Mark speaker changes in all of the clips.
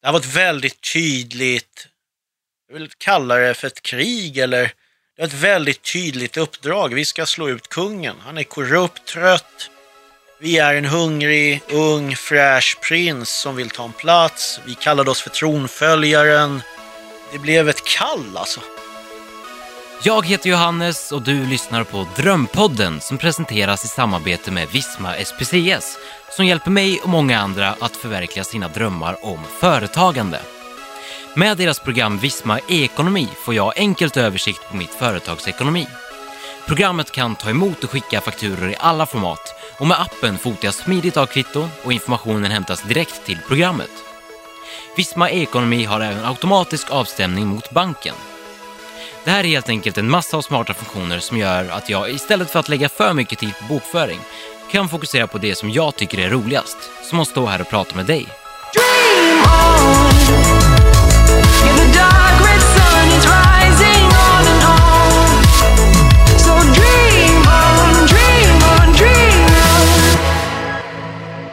Speaker 1: Det här var ett väldigt tydligt, jag vill kalla det för ett krig eller det är ett väldigt tydligt uppdrag. Vi ska slå ut kungen. Han är korrupt, trött. Vi är en hungrig, ung, fräsch prins som vill ta en plats. Vi kallade oss för tronföljaren. Det blev ett kall alltså.
Speaker 2: Jag heter Johannes och du lyssnar på Drömpodden som presenteras i samarbete med Visma SPCS som hjälper mig och många andra att förverkliga sina drömmar om företagande. Med deras program Visma e-ekonomi får jag enkelt översikt på mitt företags ekonomi. Programmet kan ta emot och skicka fakturor i alla format och med appen fotar jag smidigt av kvitton och informationen hämtas direkt till programmet. Visma e-ekonomi har även automatisk avstämning mot banken. Det här är helt enkelt en massa av smarta funktioner som gör att jag istället för att lägga för mycket tid på bokföring kan fokusera på det som jag tycker är roligast, som att stå här och prata med dig.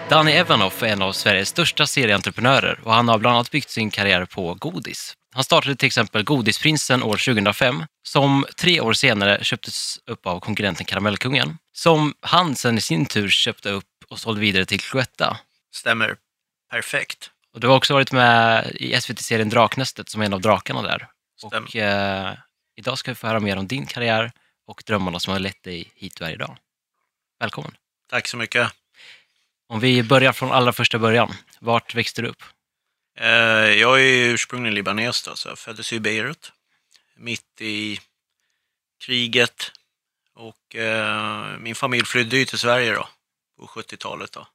Speaker 2: Danny Evanoff är en av Sveriges största serieentreprenörer och han har bland annat byggt sin karriär på godis. Han startade till exempel Godisprinsen år 2005 som tre år senare köptes upp av konkurrenten Karamellkungen som han sen i sin tur köpte upp och sålde vidare till Cloetta.
Speaker 1: Stämmer. Perfekt.
Speaker 2: Och du har också varit med i SVT-serien Draknästet som en av drakarna där.
Speaker 1: Stämmer.
Speaker 2: Och eh, idag ska vi få höra mer om din karriär och drömmarna som har lett dig hit du är idag. Välkommen!
Speaker 1: Tack så mycket.
Speaker 2: Om vi börjar från allra första början, vart växte du upp?
Speaker 1: Eh, jag är ursprungligen libanes då, så jag föddes i Beirut. Mitt i kriget. Och eh, min familj flydde ju till Sverige då, på 70-talet. Då.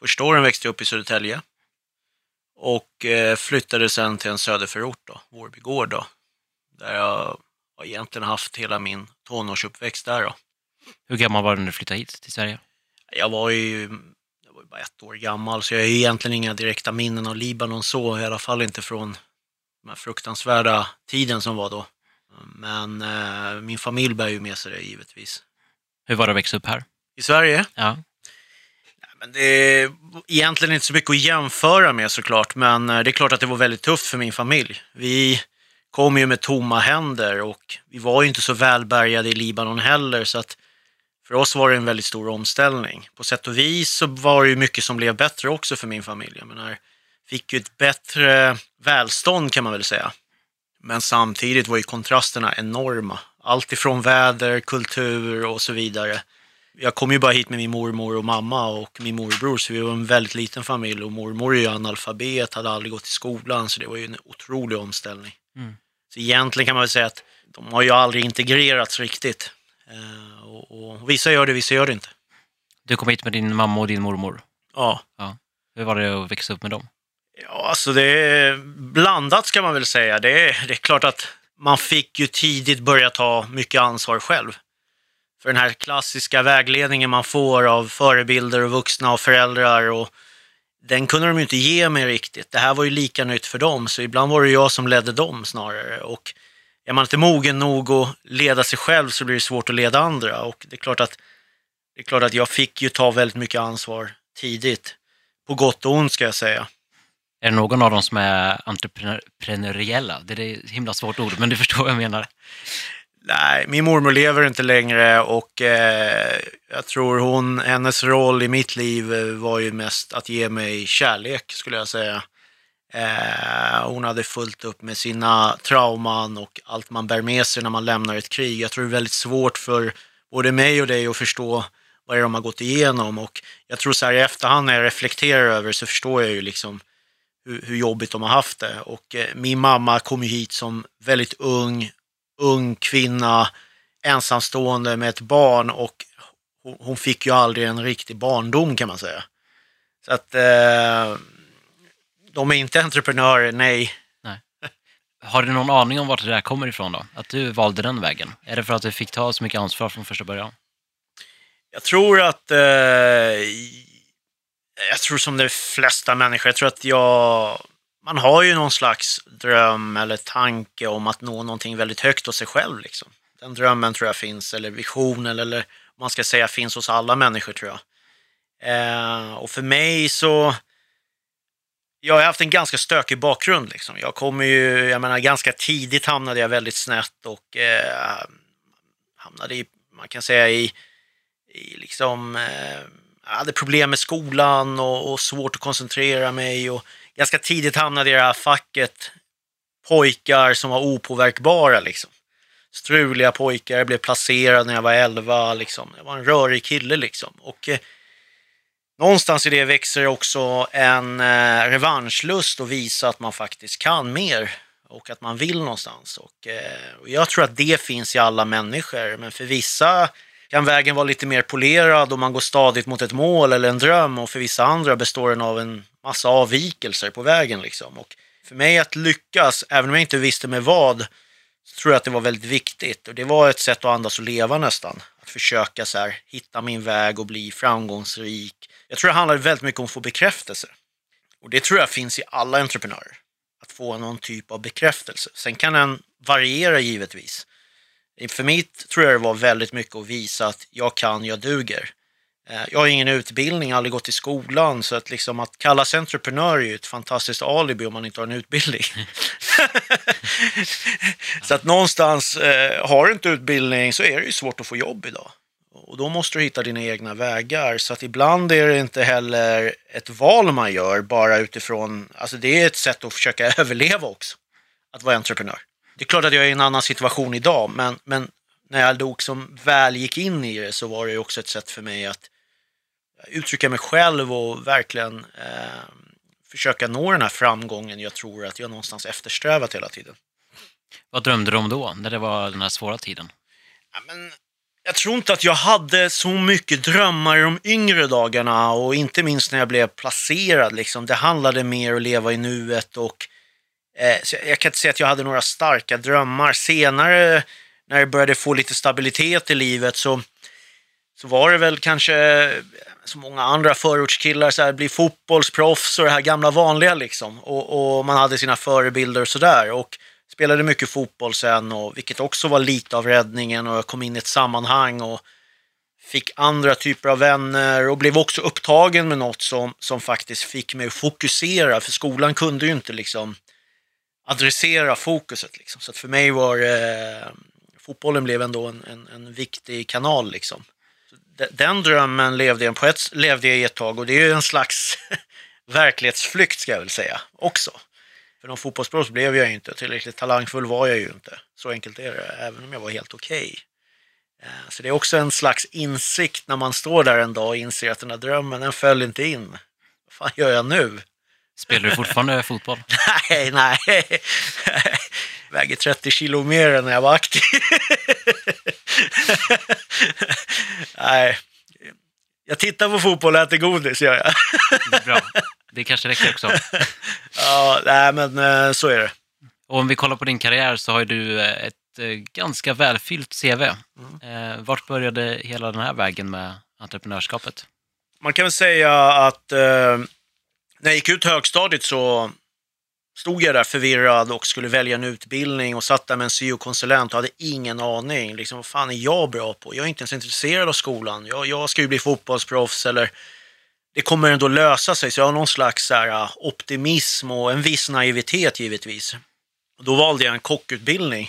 Speaker 1: Första åren växte jag upp i Södertälje. Och eh, flyttade sen till en söderförort då, Vårby gård då. Där jag har egentligen haft hela min tonårsuppväxt där då.
Speaker 2: Hur gammal var du när du flyttade hit till Sverige?
Speaker 1: Jag var ju, var ju bara ett år gammal, så jag har ju egentligen inga direkta minnen av Libanon så, i alla fall inte från den här fruktansvärda tiden som var då. Men eh, min familj bär ju med sig det givetvis.
Speaker 2: Hur var det att växa upp här?
Speaker 1: I Sverige?
Speaker 2: Ja.
Speaker 1: Nej, Men det är egentligen inte så mycket att jämföra med såklart, men eh, det är klart att det var väldigt tufft för min familj. Vi kom ju med tomma händer och vi var ju inte så välbärgade i Libanon heller, så att för oss var det en väldigt stor omställning. På sätt och vis så var det ju mycket som blev bättre också för min familj. Jag menar, fick ju ett bättre välstånd kan man väl säga. Men samtidigt var ju kontrasterna enorma. Allt ifrån väder, kultur och så vidare. Jag kom ju bara hit med min mormor och mamma och min morbror, så vi var en väldigt liten familj. Och mormor är ju analfabet, hade aldrig gått i skolan, så det var ju en otrolig omställning.
Speaker 2: Mm.
Speaker 1: Så egentligen kan man väl säga att de har ju aldrig integrerats riktigt. Eh, och, och vissa gör det, vissa gör det inte.
Speaker 2: Du kom hit med din mamma och din mormor.
Speaker 1: Ja,
Speaker 2: Hur var det att växa upp med dem?
Speaker 1: Ja, alltså det är blandat ska man väl säga. Det är, det är klart att man fick ju tidigt börja ta mycket ansvar själv. För den här klassiska vägledningen man får av förebilder och vuxna och föräldrar och den kunde de ju inte ge mig riktigt. Det här var ju lika nytt för dem, så ibland var det jag som ledde dem snarare. Och är man inte mogen nog att leda sig själv så blir det svårt att leda andra. Och det är klart att, det är klart att jag fick ju ta väldigt mycket ansvar tidigt. På gott och ont ska jag säga.
Speaker 2: Är det någon av dem som är entreprenöriella? Det är ett himla svårt ord, men du förstår vad jag menar.
Speaker 1: Nej, min mormor lever inte längre och eh, jag tror hon, hennes roll i mitt liv eh, var ju mest att ge mig kärlek skulle jag säga. Eh, hon hade fullt upp med sina trauman och allt man bär med sig när man lämnar ett krig. Jag tror det är väldigt svårt för både mig och dig att förstå vad det är de har gått igenom och jag tror så här i efterhand när jag reflekterar över så förstår jag ju liksom hur, hur jobbigt de har haft det. Och eh, min mamma kom ju hit som väldigt ung, ung kvinna, ensamstående med ett barn och hon, hon fick ju aldrig en riktig barndom kan man säga. Så att eh, de är inte entreprenörer, nej.
Speaker 2: Har du någon aning om vart det där kommer ifrån då? Att du valde den vägen? Är det för att du fick ta så mycket ansvar från första början?
Speaker 1: Jag tror att, eh, jag tror som de flesta människor, jag tror att jag, man har ju någon slags dröm eller tanke om att nå någonting väldigt högt hos sig själv. Liksom. Den drömmen tror jag finns, eller visionen, eller om man ska säga finns hos alla människor tror jag. Eh, och för mig så, jag har haft en ganska stökig bakgrund. Liksom. Jag kommer ju, jag menar ganska tidigt hamnade jag väldigt snett och eh, hamnade i, man kan säga i, i liksom, eh, jag hade problem med skolan och, och svårt att koncentrera mig och ganska tidigt hamnade jag i det här facket pojkar som var opåverkbara liksom. Struliga pojkar, jag blev placerad när jag var 11 liksom. Jag var en rörig kille liksom. Och eh, någonstans i det växer också en eh, revanschlust och visa att man faktiskt kan mer och att man vill någonstans. Och, eh, och jag tror att det finns i alla människor, men för vissa kan vägen vara lite mer polerad och man går stadigt mot ett mål eller en dröm och för vissa andra består den av en massa avvikelser på vägen. Liksom. Och för mig att lyckas, även om jag inte visste med vad, så tror jag att det var väldigt viktigt. Och det var ett sätt att andas och leva nästan. Att försöka så här, hitta min väg och bli framgångsrik. Jag tror det handlar väldigt mycket om att få bekräftelse. Och det tror jag finns i alla entreprenörer. Att få någon typ av bekräftelse. Sen kan den variera givetvis. För mitt tror jag det var väldigt mycket att visa att jag kan, jag duger. Eh, Jag har ingen utbildning, aldrig gått i skolan, så att, liksom att kallas entreprenör är ju ett fantastiskt alibi om man inte har en utbildning. så att någonstans, eh, har du inte utbildning så är det ju svårt att få jobb idag. Och då måste du hitta dina egna vägar. Så att ibland är det inte heller ett val man gör bara utifrån, alltså det är ett sätt att försöka överleva också. Att vara entreprenör. Det är klart att jag är i en annan situation idag, men, men när jag då som väl gick in i det så var det också ett sätt för mig att uttrycka mig själv och verkligen eh, försöka nå den här framgången jag tror att jag någonstans eftersträvat hela tiden.
Speaker 2: Vad drömde du om då, när det var den här svåra tiden?
Speaker 1: Ja, men jag tror inte att jag hade så mycket drömmar i de yngre dagarna och inte minst när jag blev placerad. Liksom. Det handlade mer om att leva i nuet och eh, så jag, jag kan inte säga att jag hade några starka drömmar. Senare när jag började få lite stabilitet i livet så, så var det väl kanske eh, som många andra förortskillar, så här, bli fotbollsproffs och det här gamla vanliga liksom. Och, och man hade sina förebilder och sådär. Och spelade mycket fotboll sen, och, vilket också var lite av räddningen. Och jag kom in i ett sammanhang och fick andra typer av vänner och blev också upptagen med något som, som faktiskt fick mig att fokusera. För skolan kunde ju inte liksom adressera fokuset. Liksom. Så att för mig var eh, fotbollen blev ändå en, en, en viktig kanal. Liksom. Den drömmen levde jag, på ett, levde jag i ett tag och det är ju en slags verklighetsflykt ska jag väl säga också. För någon fotbollsproffs blev jag ju inte, tillräckligt talangfull var jag ju inte. Så enkelt är det, även om jag var helt okej. Eh, Så det är också en slags insikt när man står där en dag och inser att den här drömmen, den föll inte in. Vad fan gör jag nu?
Speaker 2: Spelar du fortfarande fotboll?
Speaker 1: Nej, nej. Väger 30 kilo mer än när jag var aktiv. nej. Jag tittar på fotboll och äter godis, gör jag.
Speaker 2: Det är bra. Det kanske räcker också.
Speaker 1: Ja, nej, men eh, så är det.
Speaker 2: Och om vi kollar på din karriär så har ju du eh, ett eh, ganska välfyllt CV. Eh, vart började hela den här vägen med entreprenörskapet?
Speaker 1: Man kan väl säga att eh, när jag gick ut högstadiet så stod jag där förvirrad och skulle välja en utbildning och satt där med en syokonsulent och hade ingen aning. Liksom, vad fan är jag bra på? Jag är inte ens intresserad av skolan. Jag, jag ska ju bli fotbollsproffs eller det kommer ändå lösa sig. Så jag har någon slags så här, äh, optimism och en viss naivitet givetvis. Och då valde jag en kockutbildning.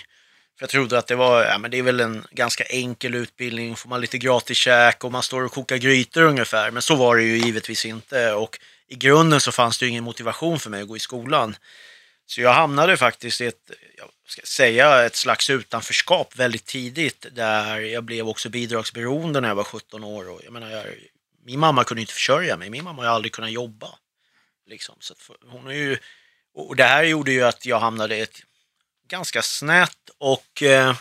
Speaker 1: För jag trodde att det var, ja men det är väl en ganska enkel utbildning, får man lite gratis käk och man står och kokar grytor ungefär. Men så var det ju givetvis inte och i grunden så fanns det ingen motivation för mig att gå i skolan. Så jag hamnade faktiskt i ett, jag ska säga, ett slags utanförskap väldigt tidigt där jag blev också bidragsberoende när jag var 17 år. Och jag menar, jag, min mamma kunde inte försörja mig, min mamma har aldrig kunnat jobba. Liksom. Så för- hon är ju, och det här gjorde ju att jag hamnade i ett ganska snett och eh,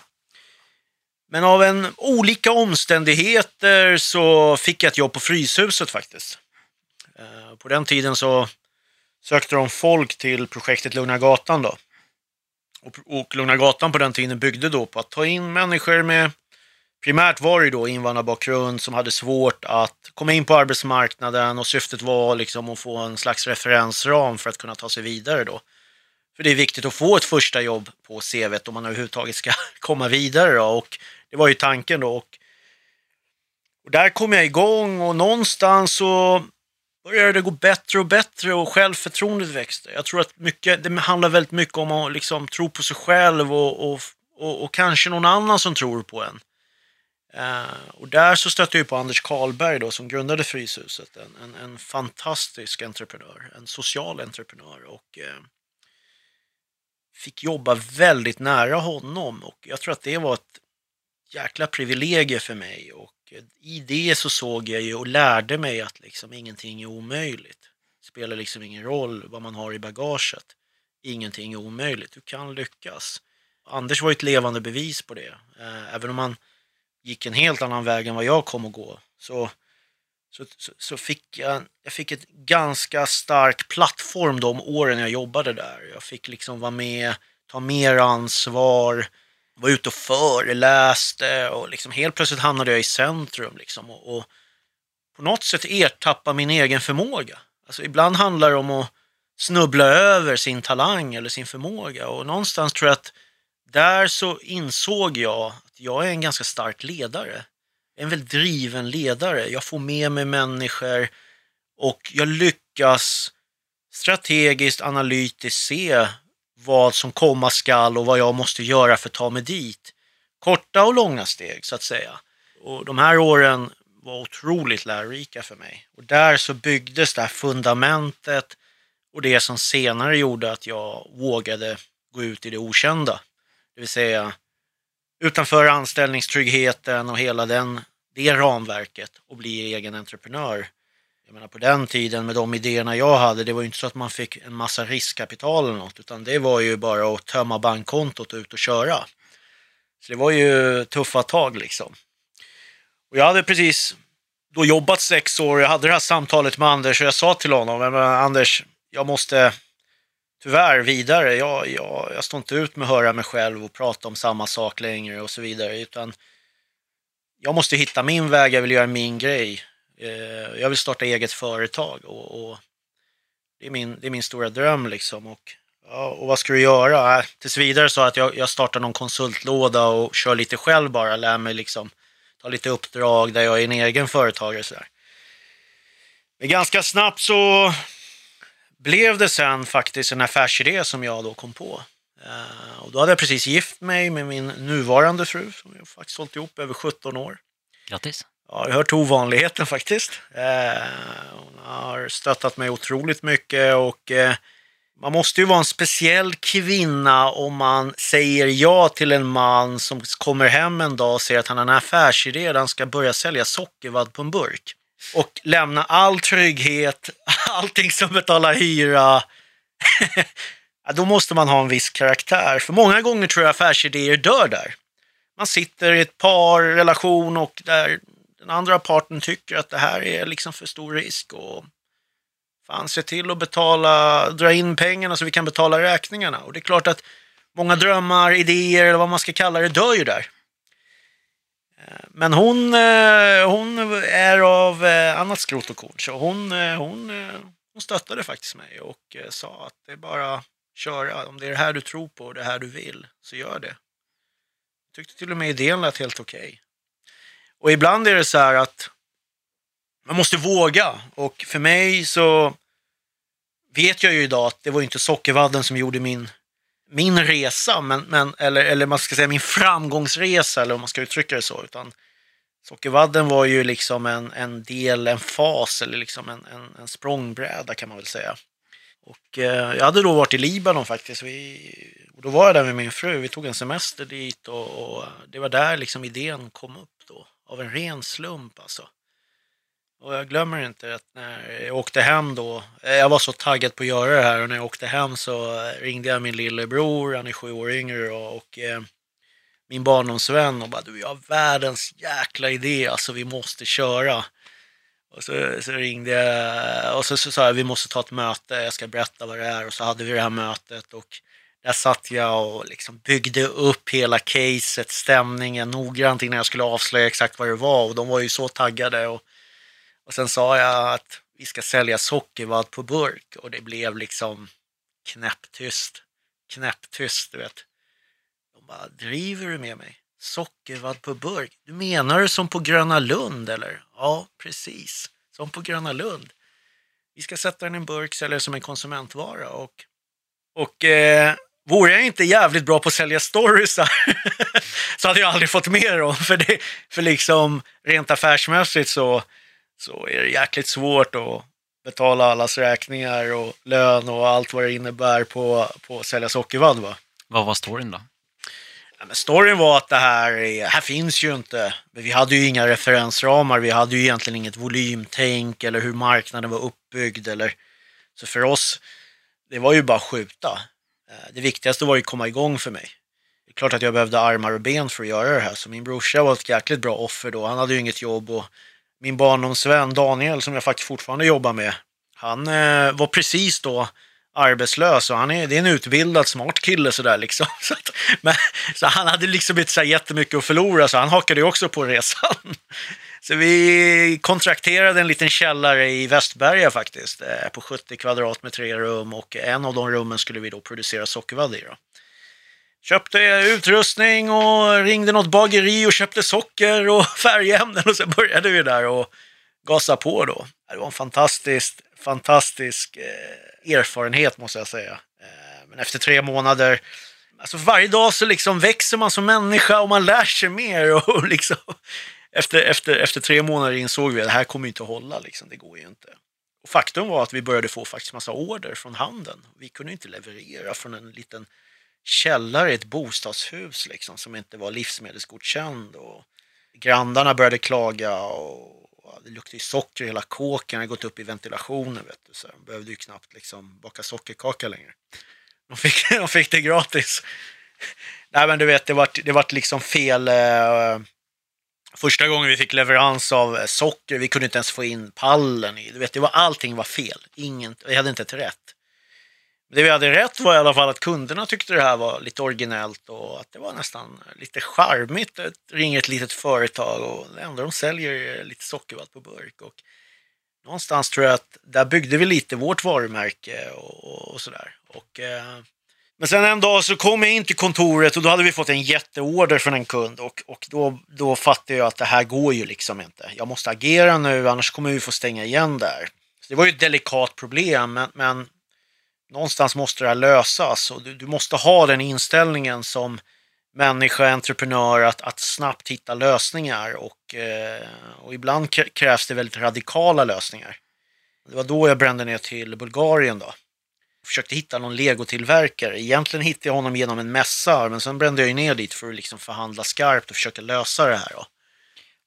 Speaker 1: men av en olika omständigheter så fick jag ett jobb på Fryshuset faktiskt. På den tiden så sökte de folk till projektet Lugna Gatan då. Och, och Lugna Gatan på den tiden byggde då på att ta in människor med Primärt var det då invandrarbakgrund som hade svårt att komma in på arbetsmarknaden och syftet var liksom att få en slags referensram för att kunna ta sig vidare då. För det är viktigt att få ett första jobb på CVt om man överhuvudtaget ska komma vidare då. Och det var ju tanken då. Och, och där kom jag igång och någonstans så började det gå bättre och bättre och självförtroendet växte. Jag tror att mycket, det handlar väldigt mycket om att liksom tro på sig själv och, och, och, och kanske någon annan som tror på en. Eh, och där så stötte jag på Anders Karlberg då, som grundade Fryshuset. En, en, en fantastisk entreprenör, en social entreprenör. Och eh, fick jobba väldigt nära honom. Och jag tror att det var ett jäkla privilegium för mig. Och eh, i det så såg jag ju och lärde mig att liksom ingenting är omöjligt. Det spelar liksom ingen roll vad man har i bagaget. Ingenting är omöjligt. Du kan lyckas. Anders var ett levande bevis på det. Eh, även om han gick en helt annan väg än vad jag kom att gå så, så, så, så fick jag, jag fick ett ganska stark plattform de åren jag jobbade där. Jag fick liksom vara med, ta mer ansvar, var ute och föreläste och liksom helt plötsligt hamnade jag i centrum. Liksom och, och på något sätt ertappa min egen förmåga. Alltså ibland handlar det om att snubbla över sin talang eller sin förmåga och någonstans tror jag att där så insåg jag att jag är en ganska stark ledare. En väldigt driven ledare. Jag får med mig människor och jag lyckas strategiskt, analytiskt se vad som komma skall och vad jag måste göra för att ta mig dit. Korta och långa steg så att säga. Och de här åren var otroligt lärorika för mig. Och där så byggdes det här fundamentet och det som senare gjorde att jag vågade gå ut i det okända. Det vill säga utanför anställningstryggheten och hela den, det ramverket och bli egen entreprenör. Jag menar på den tiden med de idéerna jag hade, det var ju inte så att man fick en massa riskkapital eller något, utan det var ju bara att tömma bankkontot och ut och köra. Så det var ju tuffa tag liksom. Och jag hade precis då jobbat sex år, jag hade det här samtalet med Anders och jag sa till honom, "Men, Anders, jag måste tyvärr vidare. Jag, jag, jag står inte ut med att höra mig själv och prata om samma sak längre och så vidare. Utan jag måste hitta min väg, jag vill göra min grej. Eh, Jag vill starta eget företag och, och det, är min, det är min stora dröm liksom. Och, ja, och vad ska du göra? Äh, tills vidare så att jag, jag startar någon konsultlåda och kör lite själv bara, lär mig liksom ta lite uppdrag där jag är en egen företagare. sådär. Men ganska snabbt så blev det sen faktiskt en affärsidé som jag då kom på. Uh, och då hade jag precis gift mig med min nuvarande fru som jag faktiskt hållit ihop över 17 år.
Speaker 2: Grattis.
Speaker 1: Ja, jag hör till ovanligheten faktiskt. Eh, hon har stöttat mig otroligt mycket och eh, man måste ju vara en speciell kvinna om man säger ja till en man som kommer hem en dag och säger att han har en affärsidé där han ska börja sälja sockervadd på en burk. Och lämna all trygghet, allting som betalar hyra. ja, då måste man ha en viss karaktär. För många gånger tror jag affärsidéer dör där. Man sitter i ett par relation och där den andra parten tycker att det här är liksom för stor risk. Och fan, se till att betala, dra in pengarna så vi kan betala räkningarna. Och det är klart att många drömmar, idéer eller vad man ska kalla det dör ju där. Eh, men hon, eh, hon är av eh, annat skrot och korn, så hon, hon, hon stöttade faktiskt mig och sa att det är bara att köra. Om det är det här du tror på och det här du vill, så gör det. Jag tyckte till och med idén lät helt okej. Och ibland är det så här att man måste våga. Och för mig så vet jag ju idag att det var inte sockervadden som gjorde min, min resa, men, men, eller, eller man ska säga min framgångsresa, eller om man ska uttrycka det så. Utan sockervadden var ju liksom en, en del, en fas, eller liksom en, en, en språngbräda kan man väl säga. Och eh, jag hade då varit i Libanon faktiskt. Vi, och då var jag där med min fru. Vi tog en semester dit och, och det var där liksom idén kom upp. Av en ren slump alltså. Och jag glömmer inte att när jag åkte hem då, eh, jag var så taggad på att göra det här och när jag åkte hem så eh, ringde jag min lillebror, han är sju år yngre och, och eh, min barndomsvän och bara du, jag har världens jäkla idé, alltså vi måste köra. Och så, så ringde jag och så, så sa jag vi måste ta ett möte, jag ska berätta vad det är och så hade vi det här mötet och där satt jag och liksom byggde upp hela caset, stämningen noggrant innan jag skulle avslöja exakt vad det var och de var ju så taggade. Och, och sen sa jag att vi ska sälja sockervadd på burk och det blev liksom knäpptyst. Knäpptyst, du vet. De bara, driver du med mig? Sockervadd på burk? Du menar det som på Gröna Lund eller? Ja, precis. Som på Gröna Lund. vi ska sätta den i en burk, sälja det som en konsumentvara. Och, och eh, vore jag inte jävligt bra på att sälja storiesar så hade jag aldrig fått med dem. För, det, för liksom rent affärsmässigt så, så är det jäkligt svårt att betala allas räkningar och lön och allt vad det innebär på, på att sälja sockervadd. Va?
Speaker 2: Vad var storyn då?
Speaker 1: Ja, men storyn var att det här, är- här finns ju inte, vi hade ju inga referensramar, vi hade ju egentligen inget volymtänk eller hur marknaden var uppbyggd. Eller, så för oss, det var ju bara att skjuta. Eh, det viktigaste var ju att komma igång för mig. Det är klart att jag behövde armar och ben för att göra det här, så min brorsa var ett jäkligt bra offer då. Han hade ju inget jobb och min barndomsvän Daniel, som jag faktiskt fortfarande jobbar med, han eh, var precis då arbetslös och han är, det är en utbildad smart kille sådär liksom. Så, att, men, så han hade liksom inte så jättemycket att förlora så han hakade ju också på resan. Så vi kontrakterade en liten källare i Västberga faktiskt, eh, på 70 kvadrat med tre rum och en av de rummen skulle vi då producera sockervadd i. Då. Köpte utrustning och ringde något bageri och köpte socker och färgämnen och så började vi där och gasa på då. Det var en fantastisk, fantastisk eh, erfarenhet måste jag säga. Eh, men efter tre månader, alltså varje dag så liksom växer man som människa och man lär sig mer och liksom efter, efter, efter tre månader insåg vi att det här kommer inte att hålla, liksom. det går ju inte. Och faktum var att vi började få faktiskt massa order från handeln. Vi kunde inte leverera från en liten källare i ett bostadshus liksom, som inte var livsmedelsgodkänd. Och grannarna började klaga och det luktade ju socker i hela kåken, det hade gått upp i ventilationen. Vet du, så de behövde ju knappt liksom baka sockerkaka längre. De fick, de fick det gratis. Nej men du vet, det vart, det vart liksom fel. Eh, första gången vi fick leverans av eh, socker, vi kunde inte ens få in pallen i. Du vet, det var, allting var fel. Ingen, vi hade inte ett rätt. Det vi hade rätt var i alla fall att kunderna tyckte det här var lite originellt och att det var nästan lite charmigt att ringa ett litet företag och det enda de säljer är lite sockervadd på burk. Och någonstans tror jag att där byggde vi lite vårt varumärke och, och sådär. Och, eh, men sen en dag så kom jag in till kontoret och då hade vi fått en jätteorder från en kund och, och då, då fattade jag att det här går ju liksom inte. Jag måste agera nu annars kommer vi få stänga igen där. Så det var ju ett delikat problem men, men någonstans måste det här lösas och du, du måste ha den inställningen som människa, entreprenör att, att snabbt hitta lösningar och, eh, och ibland krävs det väldigt radikala lösningar. Det var då jag brände ner till Bulgarien då. Försökte hitta någon legotillverkare. Egentligen hittade jag honom genom en mässa men sen brände jag ner dit för att liksom förhandla skarpt och försöka lösa det här. Då.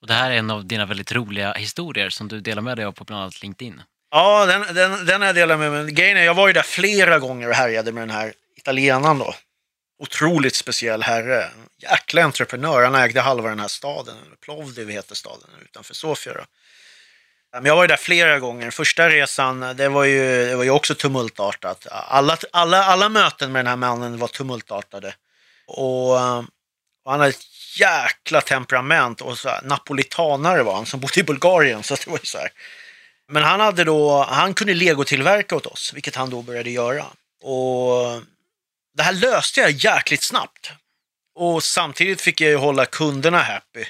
Speaker 2: Och det här är en av dina väldigt roliga historier som du delar med dig av på bland annat LinkedIn.
Speaker 1: Ja, den, den, den jag delat med mig. Grejen är, jag var ju där flera gånger och härjade med den här italienaren då. Otroligt speciell herre. Jäkla entreprenör. Han ägde halva den här staden. Plovdiv heter staden utanför Sofia. Då. Jag var ju där flera gånger. Första resan, det var ju, det var ju också tumultartat. Alla, alla, alla möten med den här mannen var tumultartade. Och, och han hade ett jäkla temperament. Och så här, napolitanare var han som bodde i Bulgarien. Så det var ju så här. Men han, hade då, han kunde legotillverka åt oss, vilket han då började göra. Och det här löste jag jäkligt snabbt. Och samtidigt fick jag ju hålla kunderna happy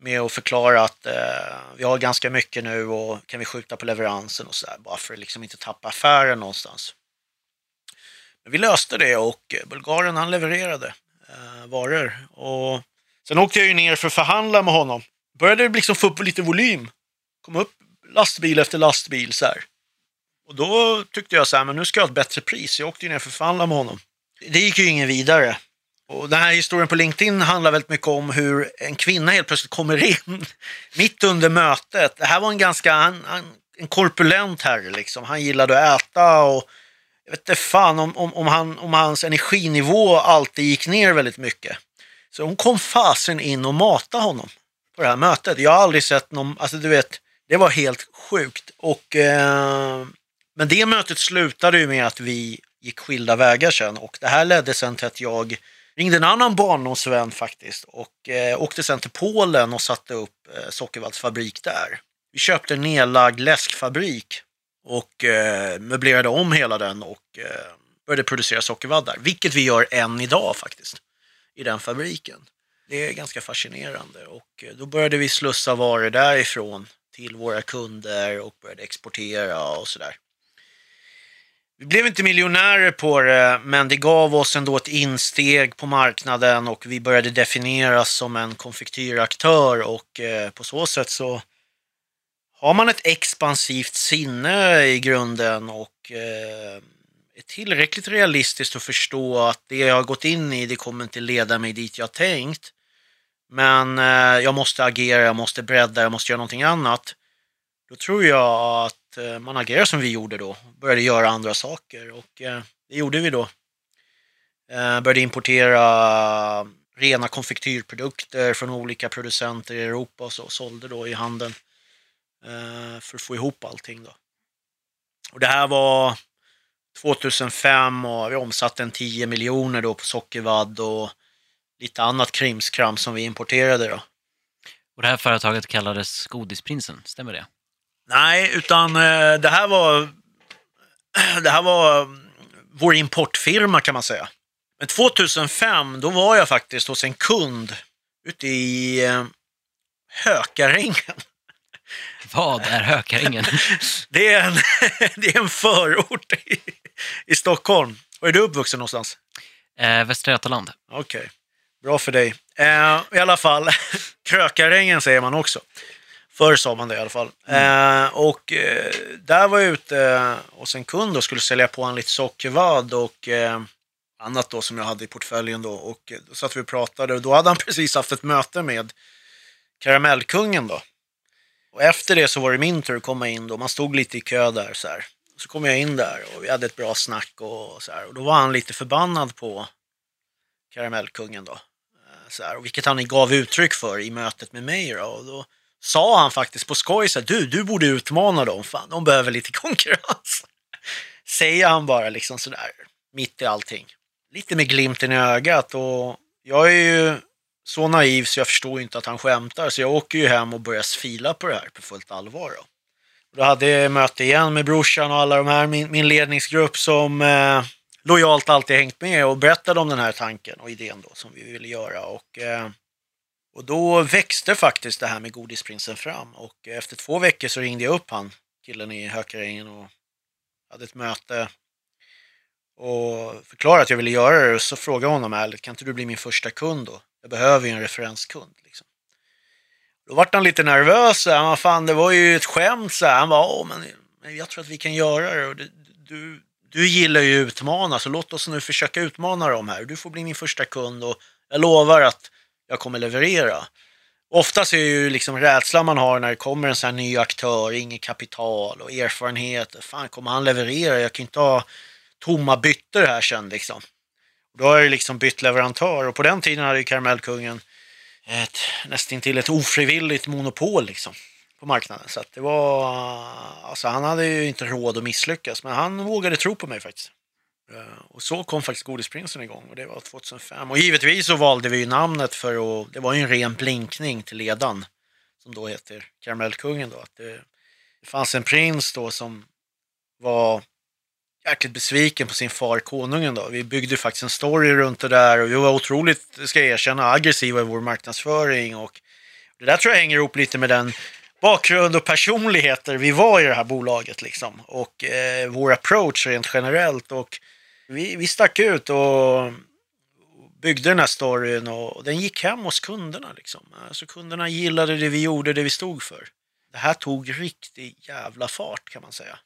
Speaker 1: med att förklara att eh, vi har ganska mycket nu och kan vi skjuta på leveransen och sådär, bara för att liksom inte tappa affären någonstans. Men vi löste det och bulgaren han levererade eh, varor. Och sen åkte jag ju ner för att förhandla med honom. Började liksom få upp lite volym. Kom upp lastbil efter lastbil så här. Och då tyckte jag så här, men nu ska jag ha ett bättre pris. Jag åkte ju ner för att förhandla med honom. Det gick ju ingen vidare. Och den här historien på LinkedIn handlar väldigt mycket om hur en kvinna helt plötsligt kommer in mitt under mötet. Det här var en ganska, han, han, en korpulent herre liksom. Han gillade att äta och jag vet inte fan om, om, om, han, om hans energinivå alltid gick ner väldigt mycket. Så hon kom fasen in och matade honom på det här mötet. Jag har aldrig sett någon, alltså du vet, det var helt sjukt. Och, eh, men det mötet slutade ju med att vi gick skilda vägar sen och det här ledde sen till att jag ringde en annan barndomsvän faktiskt och eh, åkte sen till Polen och satte upp eh, Sockervallsfabrik där. Vi köpte en nedlagd läskfabrik och eh, möblerade om hela den och eh, började producera sockervadd där, vilket vi gör än idag faktiskt i den fabriken. Det är ganska fascinerande och eh, då började vi slussa varor därifrån till våra kunder och började exportera och sådär. Vi blev inte miljonärer på det, men det gav oss ändå ett insteg på marknaden och vi började definieras som en konfektyraktör och eh, på så sätt så har man ett expansivt sinne i grunden och eh, är tillräckligt realistiskt att förstå att det jag har gått in i, det kommer inte leda mig dit jag tänkt. Men eh, jag måste agera, jag måste bredda, jag måste göra någonting annat. Då tror jag att eh, man agerar som vi gjorde då. Började göra andra saker och eh, det gjorde vi då. Eh, började importera rena konfektyrprodukter från olika producenter i Europa och så, sålde då i handeln. För att få ihop allting då. Och det här var 2005 och vi omsatte en 10 miljoner då på sockervadd och lite annat krimskram som vi importerade då.
Speaker 2: Och det här företaget kallades Godisprinsen, stämmer det?
Speaker 1: Nej, utan eh, det här var det här var vår importfirma kan man säga. Men 2005, då var jag faktiskt hos en kund ute i eh, Hökarängen.
Speaker 2: Vad är Hökarängen?
Speaker 1: Det är en, det är en förort i, i Stockholm. Var är du uppvuxen någonstans?
Speaker 2: eh, Västra Götaland.
Speaker 1: Okej, bra för dig. Eh, I alla fall, Krökarängen säger man också. Förr sa man det i alla fall. Eh, och eh, där var jag ute hos en kund och skulle sälja på en lite sockervadd och eh, annat då som jag hade i portföljen då. Och eh, då satt vi och pratade och då hade han precis haft ett möte med Karamellkungen då. Och efter det så var det min tur att komma in då. Man stod lite i kö där så här. Så kom jag in där och vi hade ett bra snack och så här. Och då var han lite förbannad på Karamellkungen då. Eh, Så här, och vilket han gav uttryck för i mötet med mig då. Och då sa han faktiskt på skoj så här, du, du borde utmana dem, fan, de behöver lite konkurrens. Säger han bara liksom sådär, mitt i allting. Lite med glimten i ögat och jag är ju så naiv så jag förstår inte att han skämtar så jag åker ju hem och börjar fila på det här på fullt allvar. Då. Och Då hade jag möte igen med brorsan och alla de här, min, min ledningsgrupp som eh, lojalt alltid hängt med och berättade om den här tanken och idén då som vi ville göra. Och, eh, och då växte faktiskt det här med Godisprinsen fram och efter två veckor så ringde jag upp han, killen i Hökarängen och hade ett möte och förklarade att jag ville göra det och så frågade jag honom ärligt, kan inte du bli min första kund då? Jag behöver ju en referenskund. Liksom. Då vart han lite nervös, han "Men fan det var ju ett skämt. Så. Han bara, Åh, men, men jag tror att vi kan göra det. Och du, du, du gillar ju att utmana, så låt oss nu försöka utmana dem här. Du får bli min första kund och jag lovar att jag kommer leverera. Oftast är ju liksom rädslan man har när det kommer en sån här ny aktör, inget kapital och erfarenhet. Fan, kommer han leverera? Jag kan inte ha tomma byttor här sen liksom. Då har jag liksom bytt leverantör och på den tiden hade ju Karamellkungen ett, nästan till ett ofrivilligt monopol liksom på marknaden. Så att det var, alltså han hade ju inte råd att misslyckas men han vågade tro på mig faktiskt. Eh, och så kom faktiskt Godisprinsen igång och det var 2005. Och givetvis så valde vi ju namnet för att, det var ju en ren blinkning till ledan som då heter Karamellkungen då. Att det, det fanns en prins då som var jäkligt besviken på sin far konungen då. Vi byggde faktiskt en story runt det där och vi var otroligt, ska jag erkänna, aggressiva i vår marknadsföring och det där tror jag hänger ihop lite med den bakgrund och personligheter vi var i det här bolaget liksom och eh, vår approach rent generellt och vi, vi stack ut och byggde den här storyn och den gick hem hos kunderna liksom. Alltså kunderna gillade det vi gjorde, det vi stod för. Det här tog riktig jävla fart kan man säga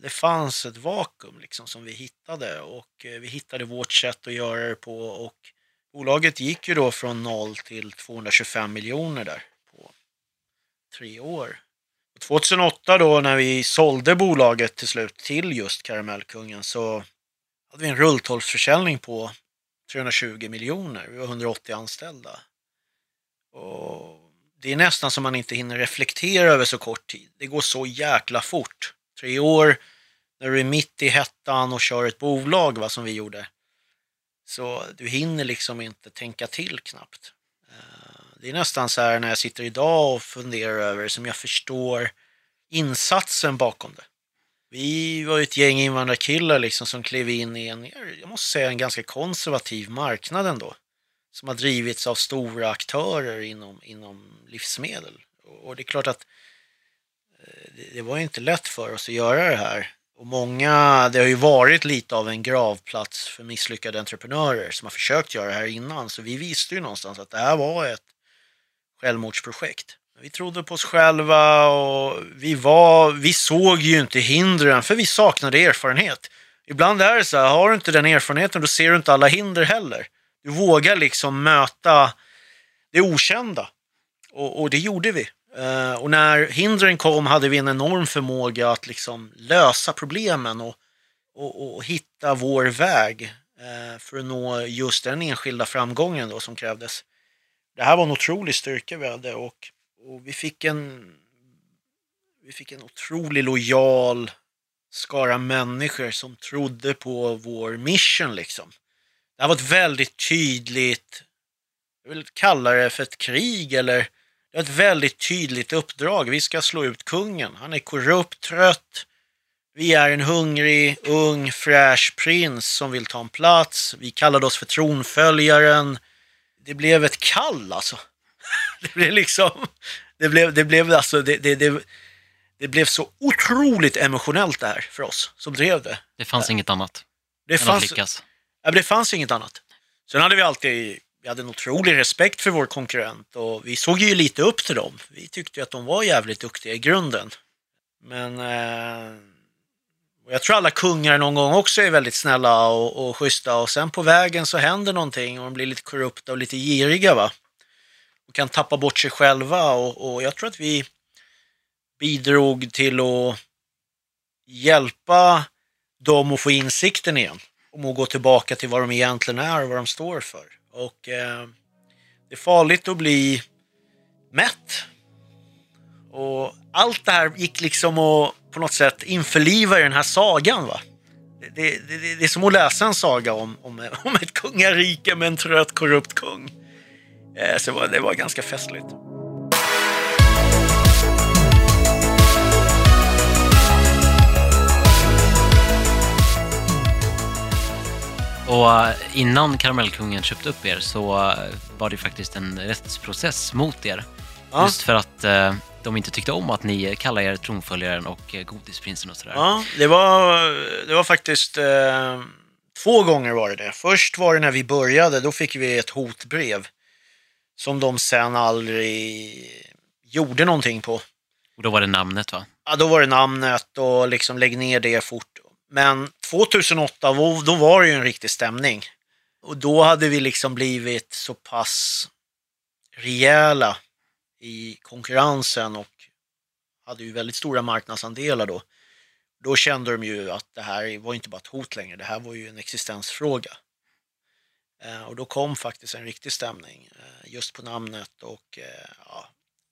Speaker 1: det fanns ett vakuum liksom som vi hittade och eh, vi hittade vårt sätt att göra det på och bolaget gick ju då från 0 till 225 miljoner där på tre år. 2008 då när vi sålde bolaget till slut till just Karamellkungen så hade vi en rulltolvsförsäljning på 320 miljoner. Vi var 180 anställda. Och det är nästan som man inte hinner reflektera över så kort tid. Det går så jäkla fort tre år, när du är mitt i hettan och kör ett bolag va, som vi gjorde. Så du hinner liksom inte tänka till knappt. Eh, det är nästan så här när jag sitter idag och funderar över det som jag förstår insatsen bakom det. Vi var ju ett gäng invandrarkillar liksom som klev in i en, jag måste säga en ganska konservativ marknad ändå. Som har drivits av stora aktörer inom, inom livsmedel. Och det är klart att eh, det, var ju inte lätt för oss att göra det här. Och många, det har ju varit lite av en gravplats för misslyckade entreprenörer som har försökt göra det här innan. Så vi visste ju någonstans att det här var ett självmordsprojekt. Vi trodde på oss själva och vi, var, vi såg ju inte hindren för vi saknade erfarenhet. Ibland är det så här, har du inte den erfarenheten då ser du inte alla hinder heller. Du vågar liksom möta det okända. Och, och det gjorde vi. Eh, och när hindren kom hade vi en enorm förmåga att liksom lösa problemen och, och, och hitta vår väg eh, för att nå just den enskilda framgången då som krävdes. Det här var en otrolig styrka vi hade och, och vi fick en vi fick en otroligt lojal skara människor som trodde på vår mission liksom. Det här var ett väldigt tydligt, jag vill kalla det för ett krig eller det var ett väldigt tydligt uppdrag. Vi ska slå ut kungen. Han är korrupt, trött. Vi är en hungrig, ung, fräsch prins som vill ta en plats. Vi kallade oss för tronföljaren. Det blev ett kall alltså. Det blev liksom, det blev, det blev alltså, det, det, det, det blev så otroligt emotionellt det här för oss som drev det.
Speaker 2: Det fanns inget annat
Speaker 1: Det
Speaker 2: än att
Speaker 1: fanns,
Speaker 2: lyckas.
Speaker 1: Ja, det fanns inget annat. Sen hade vi alltid vi hade en otrolig respekt för vår konkurrent och vi såg ju lite upp till dem. Vi tyckte ju att de var jävligt duktiga i grunden. Men eh, jag tror alla kungar någon gång också är väldigt snälla och, och schyssta och sen på vägen så händer någonting och de blir lite korrupta och lite giriga va. Och kan tappa bort sig själva och, och jag tror att vi bidrog till att hjälpa dem att få insikten igen om att gå tillbaka till vad de egentligen är och vad de står för. Och eh, det är farligt att bli mätt. Och allt det här gick liksom att på något sätt införliva i den här sagan. va. Det, det, det, det är som att läsa en saga om, om, om ett kungarike med en trött korrupt kung. Eh, så det var, det var ganska festligt.
Speaker 2: Och eh, innan Karamellkungen köpte upp er så eh, var det faktiskt en rättsprocess mot er.
Speaker 1: Ja.
Speaker 2: Just för att de inte tyckte om att ni kallar er tronföljaren och godisprinsen och sådär.
Speaker 1: Ja, det var, det var faktiskt eh, två gånger var det det. Först var det när vi började, då fick vi ett hotbrev som de sen aldrig gjorde någonting på.
Speaker 2: Och då var det namnet va?
Speaker 1: Ja, då var det namnet och liksom lägg ner det fort. Men 2008, då, var det ju en riktig stämning. Och då hade vi liksom blivit så pass rejäla i konkurrensen och hade ju väldigt stora marknadsandelar då. Då kände de ju att det här var inte bara ett hot längre, det här var ju en existensfråga. Eh, och då kom faktiskt en riktig stämning eh, just på namnet och eh, ja,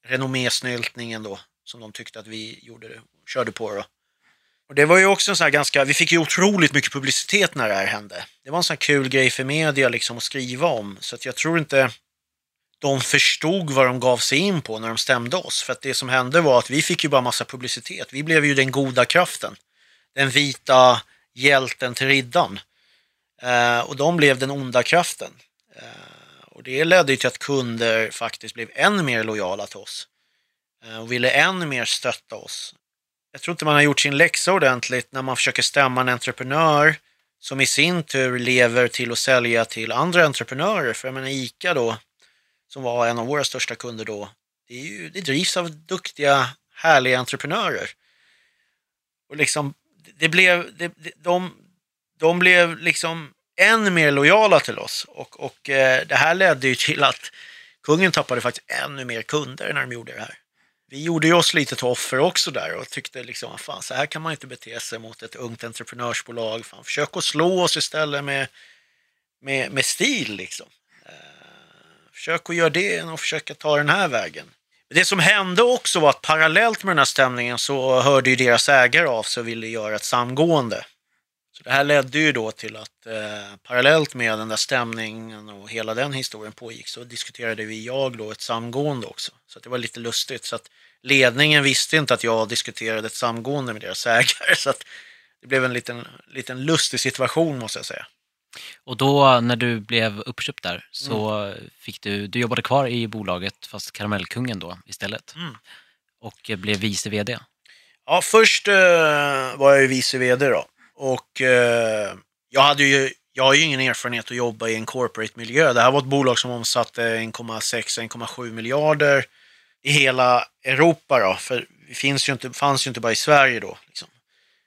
Speaker 1: renommésnyltningen då som de tyckte att vi gjorde det, körde på då. Och det var ju också en sån här ganska, vi fick ju otroligt mycket publicitet när det här hände. Det var en sån här kul grej för media liksom att skriva om så att jag tror inte de förstod vad de gav sig in på när de stämde oss. För att det som hände var att vi fick ju bara massa publicitet. Vi blev ju den goda kraften. Den vita hjälten till riddaren. Eh, och de blev den onda kraften. Eh, och det ledde till att kunder faktiskt blev ännu mer lojala till oss. Eh, och ville ännu mer stötta oss. Jag tror inte man har gjort sin läxa ordentligt när man försöker stämma en entreprenör som i sin tur lever till att sälja till andra entreprenörer. För jag menar ICA då, som var en av våra största kunder då, det, är ju, det drivs av duktiga, härliga entreprenörer. Och liksom, det blev, det, det, de, de blev liksom än mer lojala till oss. Och, och eh, det här ledde ju till att kungen tappade faktiskt ännu mer kunder när de gjorde det här. Vi gjorde ju oss lite till offer också där och tyckte liksom, fan så här kan man inte bete sig mot ett ungt entreprenörsbolag. Fan, försök att slå oss istället med, med, med stil liksom. Eh, försök att göra det och försöka ta den här vägen. Det som hände också var att parallellt med den här stämningen så hörde ju deras ägare av sig och ville göra ett samgående. Så det här ledde ju då till att eh, parallellt med den där stämningen och hela den historien pågick så diskuterade vi, jag då, ett samgående också. Så det var lite lustigt. Så att ledningen visste inte att jag diskuterade ett samgående med deras ägare. Så att det blev en liten, liten lustig situation måste jag säga.
Speaker 2: Och då när du blev uppköpt där så
Speaker 1: Mm.
Speaker 2: fick du, du jobbade kvar i bolaget fast Karamellkungen då istället.
Speaker 1: Mm.
Speaker 2: Och blev vice vd.
Speaker 1: Ja, först eh, var jag ju vice vd då. Och eh, jag hade ju, jag har ju ingen erfarenhet att jobba i en corporate-miljö. Det här var ett bolag som omsatte 1,6-1,7 miljarder i hela Europa då. För det finns ju inte, fanns ju inte bara i Sverige då. Liksom.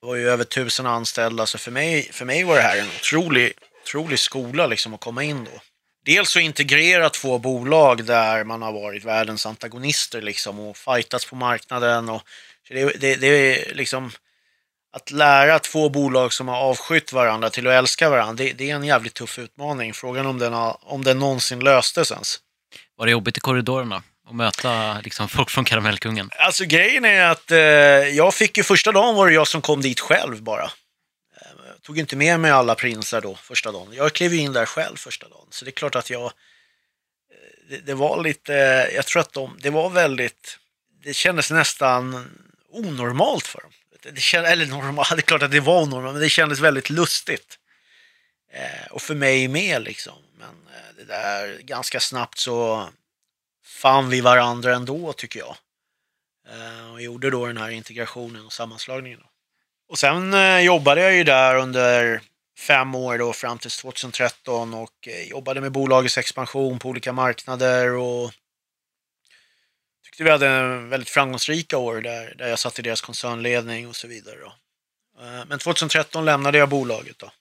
Speaker 1: Det var ju över tusen anställda, så för mig, för mig var det här en otrolig, otrolig skola liksom att komma in då. Dels att integrera två bolag där man har varit världens antagonister liksom och fightats på marknaden. Och, så det, det, det är liksom att lära två bolag som har avskytt varandra till att älska varandra, det, det är en jävligt tuff utmaning. Frågan om den, har, om den någonsin löstes ens.
Speaker 2: Var det jobbigt i korridorerna att möta liksom, folk från Karamellkungen?
Speaker 1: Alltså grejen är att eh, jag fick ju första dagen var det jag som kom dit själv bara. Eh, tog inte med mig alla prinsar då första dagen. Jag klev in där själv första dagen. Så det är klart att jag... eh, Det, det var lite... Jag tror att de... Det var väldigt... Det kändes nästan onormalt för dem. Det, det känd, eller normalt, det är klart att det var onormalt, men det kändes väldigt lustigt. Eh, och för mig med liksom. Men eh, det där ganska snabbt så fann vi varandra ändå tycker jag. Eh, och gjorde då den här integrationen och sammanslagningen. Då. Och sen eh, jobbade jag ju där under fem år då fram till 2013 och eh, jobbade med bolagets expansion på olika marknader och tyckte vi hade en väldigt framgångsrika år där, där jag satt i deras koncernledning och så vidare. Då. Eh, Men 2013 lämnade jag bolaget då.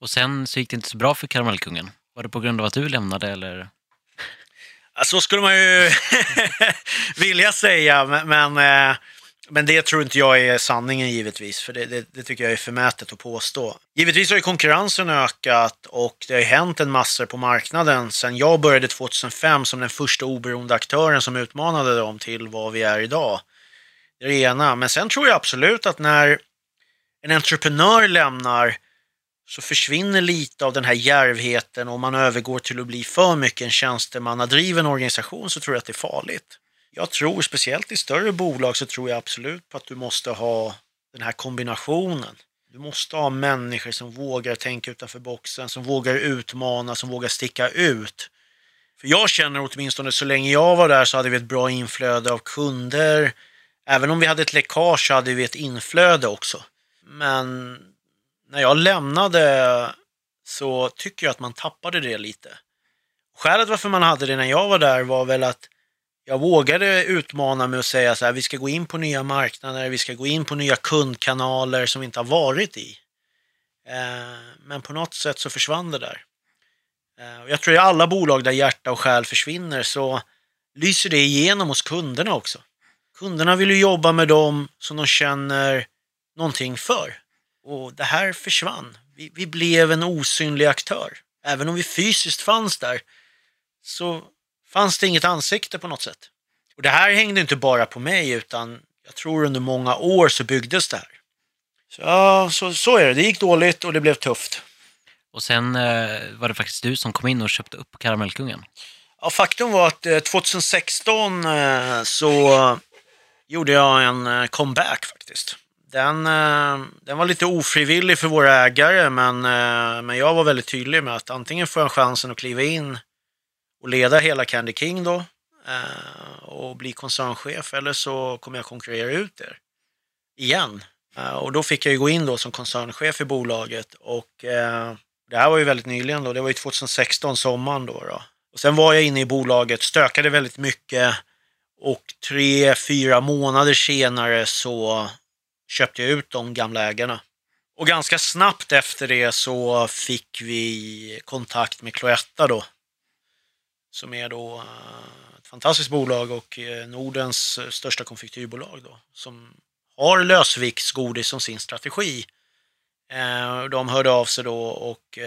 Speaker 2: Och sen så gick det inte så bra för Karamellkungen. Var det på grund av att du lämnade eller?
Speaker 1: Ja, så skulle man ju vilja säga, men, men, eh, men det tror inte jag är sanningen givetvis, för det, det, det tycker jag är förmätet att påstå. Givetvis har ju konkurrensen ökat och det har ju hänt en massa på marknaden sen jag började 2005 som den första oberoende aktören som utmanade dem till vad vi är idag. Det är det ena, men sen tror jag absolut att när en entreprenör lämnar så försvinner lite av den här djärvheten och man övergår till att bli för mycket en tjänstemannadriven organisation så tror jag att det är farligt. Jag tror, speciellt i större bolag, så tror jag absolut på att du måste ha den här kombinationen. Du måste ha människor som vågar tänka utanför boxen, som vågar utmana, som vågar sticka ut. För jag känner åtminstone så länge jag var där så hade vi ett bra inflöde av kunder. Även om vi hade ett läckage så hade vi ett inflöde också. Men när jag lämnade så tycker jag att man tappade det lite. Skälet varför man hade det när jag var där var väl att jag vågade utmana mig och säga så här, vi ska gå in på nya marknader, vi ska gå in på nya kundkanaler som vi inte har varit i. Eh, men på något sätt så försvann det där. Eh, jag tror i alla bolag där hjärta och själ försvinner så lyser det igenom hos kunderna också. Kunderna vill ju jobba med dem som de känner någonting för. Och det här försvann. Vi, vi blev en osynlig aktör. Även om vi fysiskt fanns där så fanns det inget ansikte på något sätt. Och det här hängde inte bara på mig utan jag tror under många år så byggdes det här. Så, ja, så, så är det. Det gick dåligt och det blev tufft.
Speaker 2: Och sen eh, var det faktiskt du som kom in och köpte upp Karamellkungen.
Speaker 1: Ja, faktum var att eh, 2016 eh, så gjorde jag en eh, comeback faktiskt. Den, eh, den var lite ofrivillig för våra ägare men, eh, men jag var väldigt tydlig med att antingen får jag chansen att kliva in och leda hela Candy King då eh, och bli koncernchef eller så kommer jag konkurrera ut er igen. Eh, och då fick jag ju gå in då som koncernchef i bolaget och eh, det här var ju väldigt nyligen då, det var ju 2016 sommaren då. då. Och sen var jag inne i bolaget, stökade väldigt mycket och tre, fyra månader senare så köpte jag ut de gamla ägarna. Och ganska snabbt efter det så fick vi kontakt med Cloetta då. Som är då eh, ett fantastiskt bolag och eh, Nordens eh, största konfektyrbolag då. Som har lösviktsgodis som sin strategi. De hörde av sig då och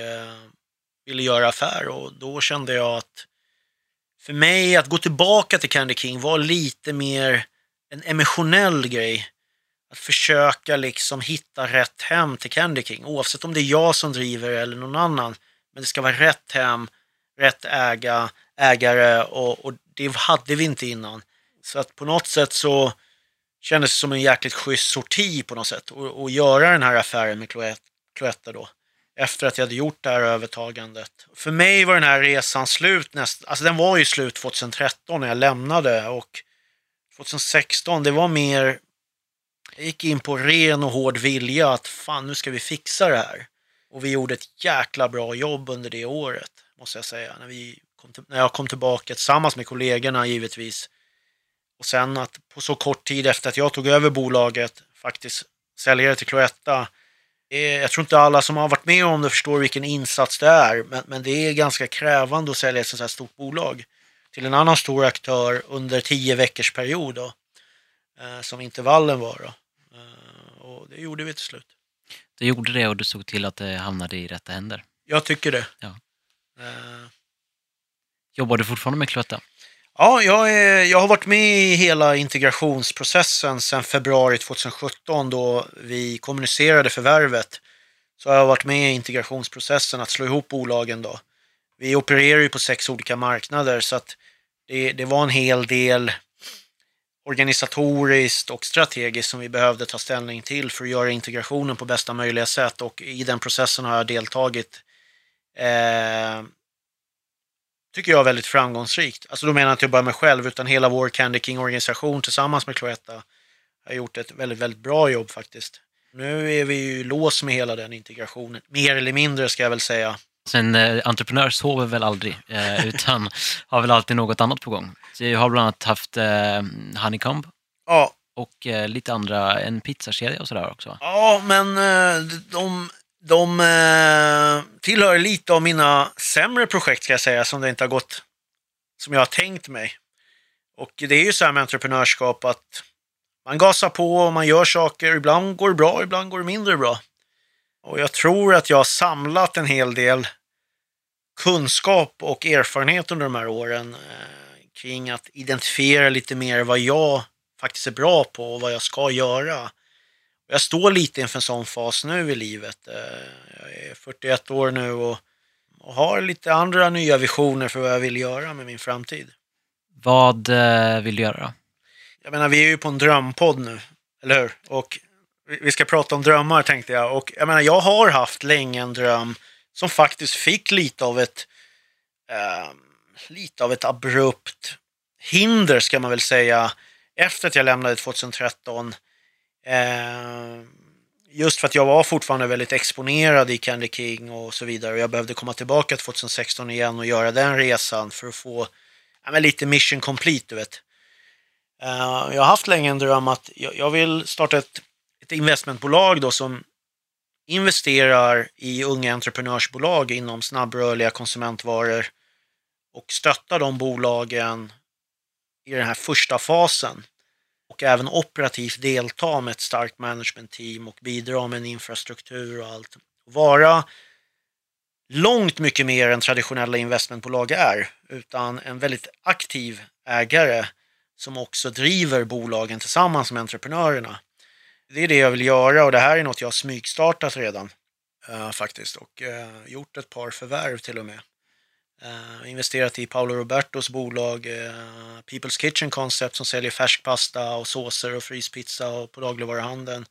Speaker 1: ville göra affär och då kände jag att för mig att gå tillbaka till Candy King var lite mer en emotionell grej. Att försöka liksom hitta rätt hem till Candy King oavsett om det är jag som driver eller någon annan. Men det ska vara rätt hem, rätt äga, ägare och, och det hade vi inte innan. Så att på något sätt så kändes det som en jäkligt schysst sorti på något sätt och, och göra den här affären med Cloetta- Cloetta då. Efter att jag hade gjort det här övertagandet. För mig var den här resan slut nästan, alltså den var ju slut 2013 när jag lämnade och 2016 det var mer Jag gick in på ren och hård vilja att fan nu ska vi fixa det här. Och vi gjorde ett jäkla bra jobb under det året, måste jag säga. När, vi kom till, när jag kom tillbaka tillsammans med kollegorna givetvis. Och sen att på så kort tid efter att jag tog över bolaget faktiskt sälja det till Cloetta. Jag tror inte alla som har varit med om det förstår vilken insats det är, men, men det är ganska krävande att sälja ett sånt här stort bolag till en annan stor aktör under tio veckors period då, eh, som intervallen var. Då. Eh, och det gjorde vi till slut.
Speaker 2: Du gjorde det och du såg till att det hamnade i rätta händer.
Speaker 1: Jag tycker det.
Speaker 2: Ja.
Speaker 1: Eh,
Speaker 2: Jobbar du fortfarande med Cloetta?
Speaker 1: Ja, jag, är, jag har varit med i hela integrationsprocessen sedan februari 2017 då vi kommunicerade förvärvet. Så har jag varit med i integrationsprocessen att slå ihop bolagen då. Vi opererar ju på sex olika marknader så att det, det var en hel del organisatoriskt och strategiskt som vi behövde ta ställning till för att göra integrationen på bästa möjliga sätt och i den processen har jag deltagit eh, tycker jag väldigt framgångsrikt. Alltså då menar jag inte bara mig själv utan hela vår Candy King-organisation tillsammans med Cloetta har gjort ett väldigt, väldigt bra jobb faktiskt. Nu är vi ju lås med hela den integrationen, mer eller mindre ska jag väl säga.
Speaker 2: En eh, entreprenör sover väl aldrig, eh, utan har väl alltid något annat på gång. Så jag har bland annat haft eh, Honeycomb
Speaker 1: Ja,
Speaker 2: och eh, lite andra, en pizzakedja och sådär också.
Speaker 1: ja men eh, de, de eh, tillhör lite av mina sämre projekt ska jag säga, som det inte har gått som jag har tänkt mig. Och det är ju så här med entreprenörskap att man gasar på och man gör saker. Ibland går det bra, ibland går det mindre bra. Och jag tror att jag har samlat en hel del kunskap och erfarenhet under de här åren eh, kring att identifiera lite mer vad jag faktiskt är bra på och vad jag ska göra. Jag står lite inför en sån fas nu i livet. Eh, jag är 41 år nu och, och har lite andra nya visioner för vad jag vill göra med min framtid.
Speaker 2: Vad eh, vill du göra då?
Speaker 1: Jag menar, vi är ju på en drömpodd nu, eller hur? Och vi- vi ska prata om drömmar tänkte jag. Och jag menar, jag har haft länge en dröm som faktiskt fick lite av ett eh, lite av ett abrupt hinder ska man väl säga efter att jag lämnade 2013. Eh, just för att jag var fortfarande väldigt exponerad i Candy King och så vidare. Och jag behövde komma tillbaka 2016 igen och göra den resan för att få ja, men lite mission complete, du vet. Eh, jag har haft länge en dröm att jag, jag vill starta ett, ett investmentbolag då som investerar i unga entreprenörsbolag inom snabbrörliga konsumentvaror och stöttar de bolagen i den här första fasen och även operativt delta med ett starkt managementteam och bidra med en infrastruktur och allt. Vara långt mycket mer än traditionella investmentbolag är, utan en väldigt aktiv ägare som också driver bolagen tillsammans med entreprenörerna. Det är det jag vill göra och det här är något jag har smygstartat redan eh, faktiskt och eh, gjort ett par förvärv till och med. Eh, investerat i Paolo Robertos bolag eh, People's Kitchen Concept som säljer färskpasta och såser och fryspizza och på dagligvaruhandeln.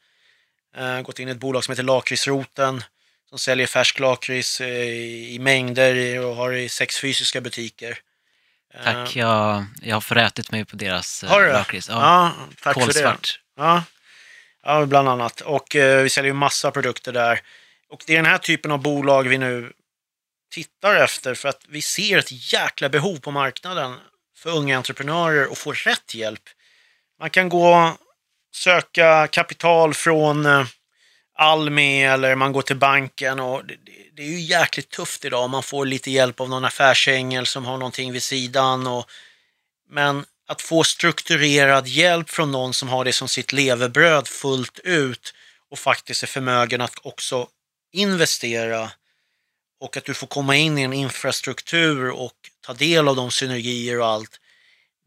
Speaker 1: Eh, gått in i ett bolag som heter Lakritsroten som säljer färsk lakrits i i mängder och har i sex fysiska butiker.
Speaker 2: Tack, jag, jag har förätit mig på deras lakrits. Ja,
Speaker 1: Ja, tack för det. Ja. ja, bland annat. Och vi säljer ju massa produkter där. Och det är den här typen av bolag vi nu tittar efter för att vi ser ett jäkla behov på marknaden för unga entreprenörer att få rätt hjälp. Man kan gå och söka kapital från eh, Almi eller man går till banken och det, det, det är ju jäkligt tufft idag. Man får lite hjälp av någon affärsängel som har någonting vid sidan och men att få strukturerad hjälp från någon som har det som sitt levebröd fullt ut och faktiskt är förmögen att också investera och att du får komma in i en infrastruktur och ta del av de synergier och allt.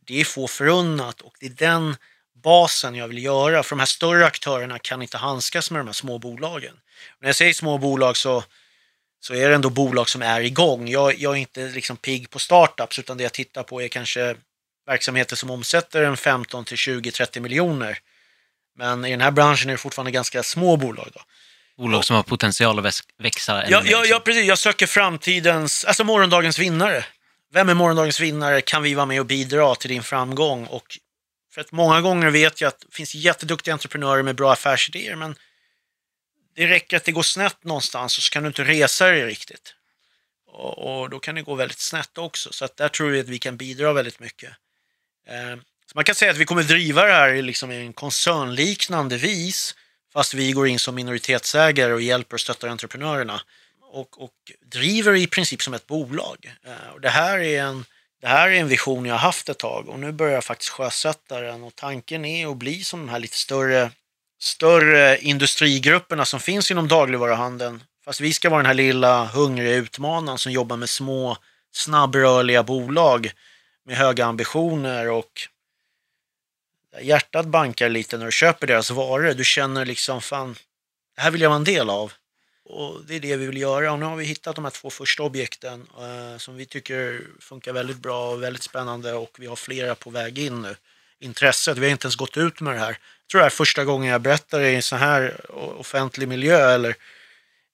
Speaker 1: Det är få förunnat och det är den basen jag vill göra. För de här större aktörerna kan inte handskas med de här små bolagen. När jag säger små bolag så, så är det ändå bolag som är igång. Jag, jag är inte liksom pigg på startups utan det jag tittar på är kanske verksamheter som omsätter en 15 till 20, 30 miljoner. Men i den här branschen är det fortfarande ganska små bolag. Då.
Speaker 2: Bolag som har potential att väx- växa
Speaker 1: Ja,
Speaker 2: mer,
Speaker 1: ja,
Speaker 2: liksom.
Speaker 1: ja, precis. Jag söker framtidens, alltså morgondagens vinnare. Vem är morgondagens vinnare? Kan vi vara med och bidra till din framgång och För att många gånger vet jag att det finns jätteduktiga entreprenörer med bra affärsidéer, men det räcker att det går snett någonstans och så kan du inte resa dig riktigt. Och, och då kan det gå väldigt snett också. Så att där tror vi att vi kan bidra väldigt mycket. Eh, så man kan säga att vi kommer driva det här i liksom i en koncernliknande vis, fast vi går in som minoritetsägare och hjälper och stöttar entreprenörerna. Och, och driver i princip som ett bolag. Eh, och det, här är en, det här är en vision jag har haft ett tag och nu börjar jag faktiskt sjösätta den. Och tanken är att bli som de här lite större, större industrigrupperna som finns inom dagligvaruhandeln. Fast vi ska vara den här lilla hungriga utmanaren som jobbar med små snabbrörliga bolag med höga ambitioner och hjärtat bankar lite när du köper deras varor. Du känner liksom, fan, det här vill jag vara en del av. Och det är det vi vill göra. Och nu har vi hittat de här två första objekten eh, som vi tycker funkar väldigt bra och väldigt spännande och vi har flera på väg in nu. Intresset, vi har inte ens gått ut med det här. Jag tror det här är första gången jag berättar det i en sån här offentlig miljö eller,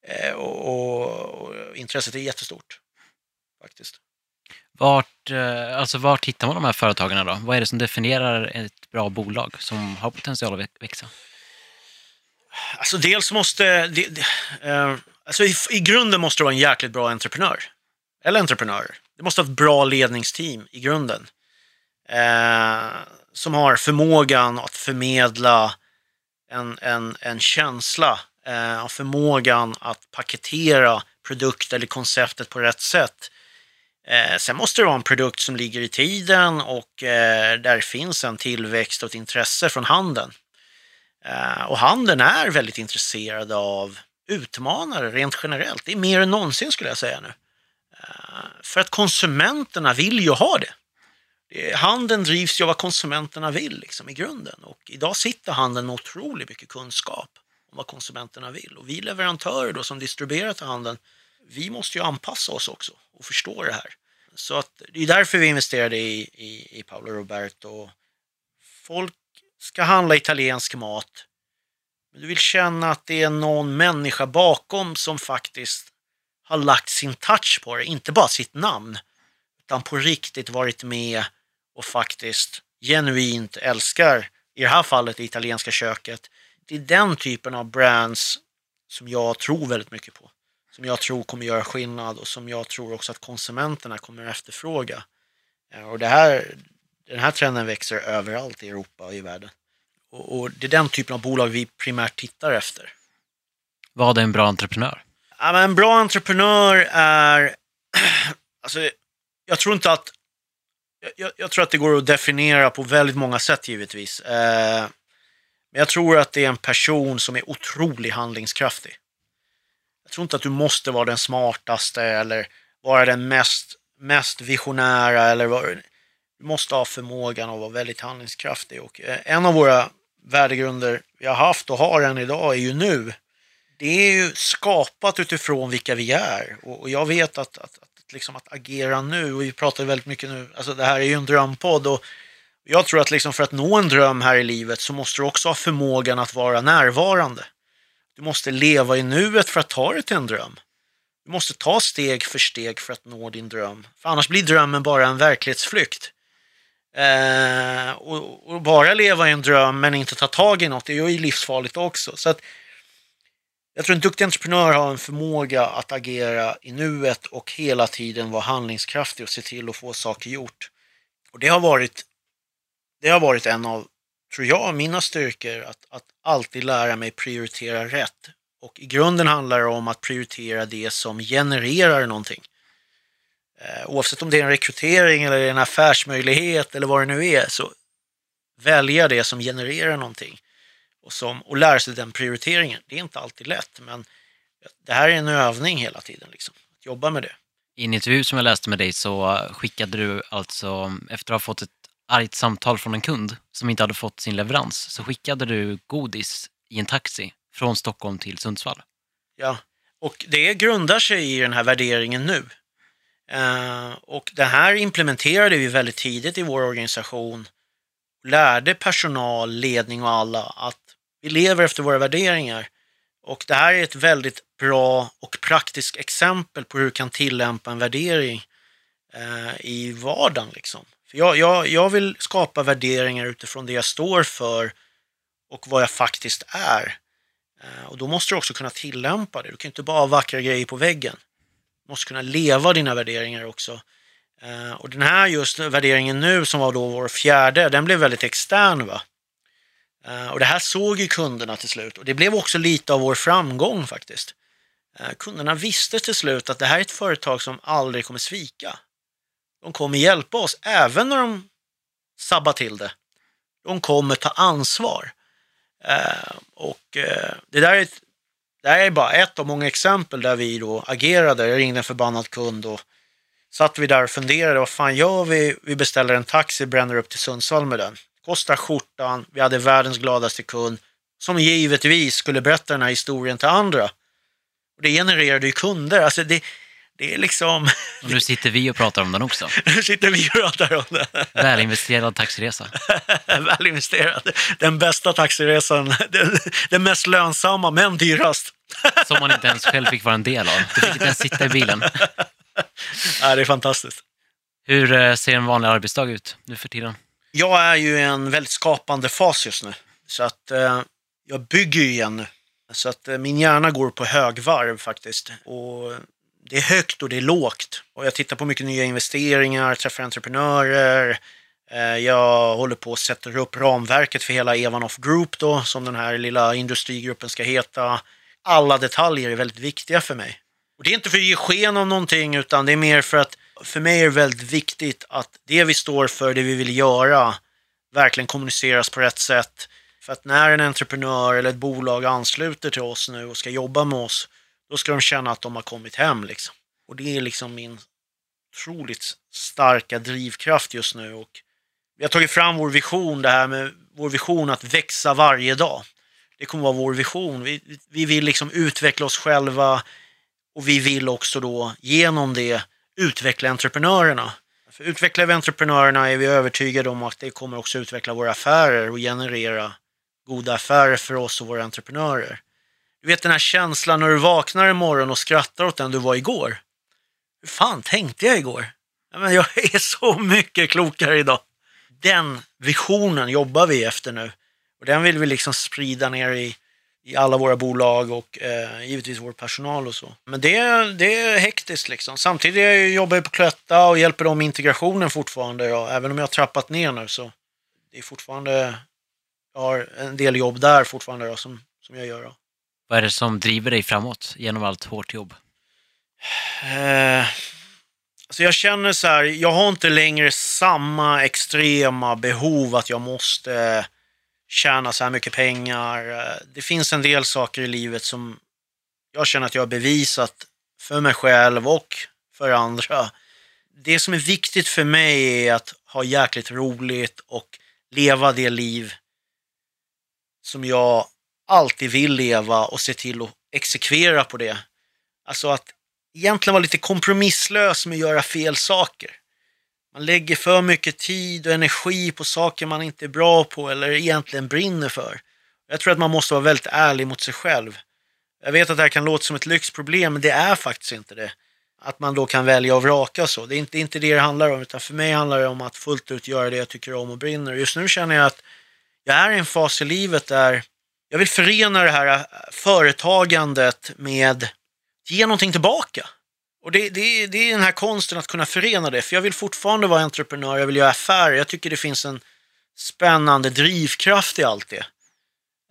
Speaker 1: eh, och, och, och intresset är jättestort. Faktiskt.
Speaker 2: Vart, eh, alltså vart hittar man de här företagen då? Vad är det som definierar ett bra bolag som har potential att växa?
Speaker 1: Alltså dels måste, det, det, eh, alltså i, i grunden måste du vara en jäkligt bra entreprenör. Eller entreprenörer. Du måste ha ett bra ledningsteam i grunden. Eh, som har förmågan att förmedla en, en, en känsla. Eh, och förmågan att paketera produkt eller konceptet på rätt sätt. Eh, sen måste det vara en produkt som ligger i tiden och eh, där finns en tillväxt och ett intresse från handeln. Eh, och handeln är väldigt intresserad av utmanare rent generellt. Det är mer än någonsin skulle jag säga nu. Eh, För att konsumenterna vill ju ha det. Det- Handeln drivs ju av vad konsumenterna vill liksom, i grunden. Och idag sitter handeln med otroligt mycket kunskap om vad konsumenterna vill. Och vi leverantörer då som distribuerar till handeln, vi måste ju anpassa oss också och förstå det här. Så att det är därför vi investerade i, i, i Paolo Roberto. Folk ska handla italiensk mat. Men du vill känna att det är någon människa bakom som faktiskt har lagt sin touch på det. Inte bara sitt namn, utan på riktigt varit med och faktiskt genuint älskar, i det här fallet det italienska köket. Det är den typen av brands som jag tror väldigt mycket på. Som jag tror kommer göra skillnad och som jag tror också att konsumenterna kommer efterfråga. Eh, Och det här, den här trenden växer överallt i Europa och i världen. Och, och det är den typen av bolag vi primärt tittar efter.
Speaker 2: Vad är en bra entreprenör?
Speaker 1: Ja, men en bra entreprenör är... Alltså, jag tror inte att... Jag- Jag, jag tror att det går att definiera på väldigt många sätt givetvis. Eh, men jag tror att det är en person som är otroligt handlingskraftig. Jag tror inte att du måste vara den smartaste eller vara den mest, mest visionära. Eller vara, du måste ha förmågan att vara väldigt handlingskraftig. Och eh, en av våra värdegrunder vi har haft och har än idag är ju nu det är ju skapat utifrån vilka vi är. Och, och jag vet att, att, att, liksom att agera nu, och vi pratar väldigt mycket nu, alltså det här är ju en drömpodd och jag tror att liksom för att nå en dröm här i livet så måste du också ha förmågan att vara närvarande. Du måste leva i nuet för att ta dig till en dröm. Du måste ta steg för steg för att nå din dröm. För annars blir drömmen bara en verklighetsflykt. Eh, och, och bara leva i en dröm men inte ta tag i något, det är ju livsfarligt också. Så att jag tror en duktig entreprenör har en förmåga att agera i nuet och hela tiden vara handlingskraftig och se till att få saker gjort. Och det har varit, det har varit en av, tror jag, mina styrkor att, att alltid lära mig prioritera rätt. Och i grunden handlar det om att prioritera det som genererar någonting. Eh, oavsett om det är en rekrytering eller en affärsmöjlighet eller vad det nu är, så välja det som genererar någonting och, som, och lära sig den prioriteringen. Det är inte alltid lätt, men det här är en övning hela tiden. Liksom. Att jobba med det.
Speaker 2: I en intervju som jag läste med dig så skickade du alltså, efter att ha fått ett argt samtal från en kund som inte hade fått sin leverans, så skickade du godis i en taxi från Stockholm till Sundsvall.
Speaker 1: Ja. Och det grundar sig i den här värderingen nu. Uh, och det här implementerade vi väldigt tidigt i vår organisation. Lärde personal, ledning och alla att vi lever efter våra värderingar. Och det här är ett väldigt bra och praktiskt exempel på hur du kan tillämpa en värdering uh, i vardagen. Liksom. För jag, jag, jag vill skapa värderingar utifrån det jag står för och vad jag faktiskt är. Eh, och då måste du också kunna tillämpa det. Du kan inte bara ha vackra grejer på väggen. Du måste kunna leva dina värderingar också. Eh, och den här just värderingen nu som var då vår fjärde, den blev väldigt extern. va. Eh, och det här såg ju kunderna till slut och det blev också lite av vår framgång faktiskt. Kunderna visste till slut att det här är ett företag som aldrig kommer svika. De kommer hjälpa oss även när de sabbar till det. De kommer ta ansvar. Eh, och eh, det där är, ett, det här är bara ett av många exempel där vi då agerade. Jag ringde en förbannad kund och satt vi där och funderade. Vad fan gör vi? Vi beställer en taxi, bränner upp till Sundsvall med den. Kostar skjortan. Vi hade världens gladaste kund som givetvis skulle berätta den här historien till andra. Och det genererade ju kunder. Alltså det, det är liksom...
Speaker 2: Och nu sitter vi och pratar om den också.
Speaker 1: Nu sitter vi och pratar om det.
Speaker 2: Välinvesterad taxiresa.
Speaker 1: Väl investerad. Den bästa taxiresan. Den, den mest lönsamma, men dyrast.
Speaker 2: Som man inte ens själv fick vara en del av. Du fick inte ens sitta i bilen.
Speaker 1: Ja, det är fantastiskt.
Speaker 2: Hur eh, ser en vanlig arbetsdag ut nu för tiden?
Speaker 1: Jag är ju i en väldigt skapande fas just nu. Så att eh, jag bygger ju igen nu. Så att eh, min hjärna går på högvarv faktiskt. Och det är högt och det är lågt. Och jag tittar på mycket nya investeringar, träffar entreprenörer. Eh, jag håller på att sätta upp ramverket för hela Evanoff Group då, som den här lilla industrigruppen ska heta. Alla detaljer är väldigt viktiga för mig. Och det är inte för att ge sken av någonting, utan det är mer för att för mig är det väldigt viktigt att det vi står för, det vi vill göra, verkligen kommuniceras på rätt sätt. För att när en entreprenör eller ett bolag ansluter till oss nu och ska jobba med oss, då ska de känna att de har kommit hem. Liksom. Och det är liksom min otroligt starka drivkraft just nu. Och vi har tagit fram vår vision, det här med vår vision att växa varje dag. Det kommer vara vår vision. Vi, vi vill liksom utveckla oss själva och vi vill också då genom det utveckla entreprenörerna. För utvecklar vi entreprenörerna är vi övertygade om att det kommer också utveckla våra affärer och generera goda affärer för oss och våra entreprenörer. Du vet den här känslan när du vaknar imorgon och skrattar åt den du var igår. Hur fan tänkte jag igår? Ja, men jag är så mycket klokare idag. Den visionen jobbar vi efter nu. Och den vill vi liksom sprida ner i, i alla våra bolag och eh, givetvis vår personal och så. Men det, det är hektiskt liksom. Samtidigt jag jobbar jag på Cloetta och hjälper dem med integrationen fortfarande. Ja. Även om jag har trappat ner nu så det är fortfarande, jag har en del jobb där fortfarande ja, som, som jag gör. Ja.
Speaker 2: Vad är det som driver dig framåt genom allt hårt jobb?
Speaker 1: Eh, alltså jag känner så här, jag har inte längre samma extrema behov att jag måste tjäna så här mycket pengar. Eh, det finns en del saker i livet som jag känner att jag har bevisat för mig själv och för andra. Det som är viktigt för mig är att ha jäkligt roligt och leva det liv som jag alltid vill leva och se till att exekvera på det. Alltså att egentligen vara lite kompromisslös med att göra fel saker. Man lägger för mycket tid och energi på saker man inte är bra på eller egentligen brinner för. Jag tror att man måste vara väldigt ärlig mot sig själv. Jag vet att det här kan låta som ett lyxproblem, men det är faktiskt inte det. Att man då kan välja och vraka och så. Det är inte, inte det det handlar om, utan för mig handlar det om att fullt ut göra det jag tycker om och brinner. Just nu känner jag att jag är i en fas i livet där jag vill förena det här äh, företagandet med att ge någonting tillbaka. Och det, det, det är den här konsten att kunna förena det. För jag vill fortfarande vara entreprenör, jag vill göra affärer. Jag tycker det finns en spännande drivkraft i allt det.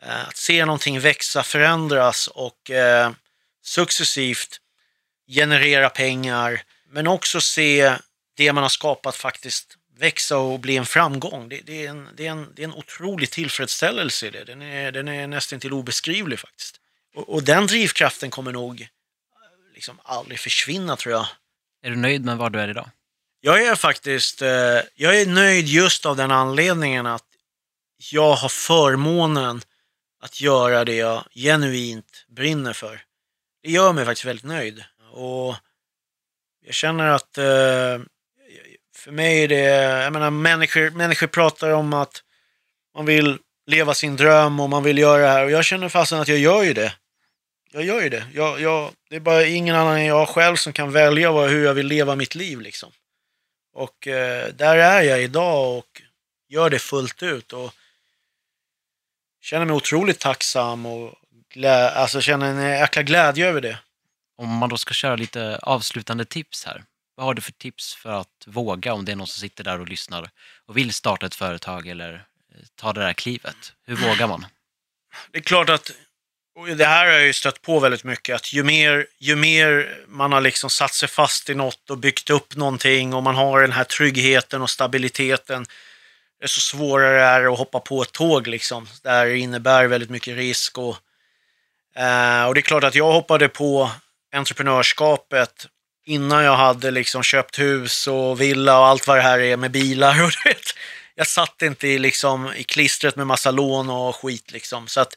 Speaker 1: Äh, att se någonting växa, förändras och eh, successivt generera pengar. Men också se det man har skapat faktiskt växa och bli en framgång. Det, det, är, en, det, är, en, det är en otrolig tillfredsställelse i det. Den är, den är nästan till obeskrivlig faktiskt. Och, och den drivkraften kommer nog eh, liksom aldrig försvinna tror jag.
Speaker 2: Är du nöjd med var du är idag?
Speaker 1: Jag är faktiskt eh, jag är nöjd just av den anledningen att jag har förmånen att göra det jag genuint brinner för. Det gör mig faktiskt väldigt nöjd. Och jag känner att eh, för mig är det, jag menar människor, människor pratar om att man vill leva sin dröm och man vill göra det här och jag känner fasen att jag gör ju det. Jag gör ju det. Jag, jag, det är bara ingen annan än jag själv som kan välja vad, hur jag vill leva mitt liv liksom. Och eh, där är jag idag och gör det fullt ut. Och känner mig otroligt tacksam och glä- alltså känner en jäkla glädje över det.
Speaker 2: Om man då ska köra lite avslutande tips här. Vad har du för tips för att våga om det är någon som sitter där och lyssnar och vill starta ett företag eller eh, ta det där klivet? Hur vågar man?
Speaker 1: Det är klart att, och det här har jag ju stött på väldigt mycket, att ju mer, ju mer man har liksom satt sig fast i något och byggt upp någonting och man har den här tryggheten och stabiliteten, desto svårare är det att hoppa på ett tåg liksom. Det här innebär väldigt mycket risk och, eh, och det är klart att jag hoppade på entreprenörskapet innan jag hade liksom köpt hus och villa och allt vad det här är med bilar. Och du vet, jag satt inte i, liksom, i klistret med massa lån och skit. Liksom. Så att,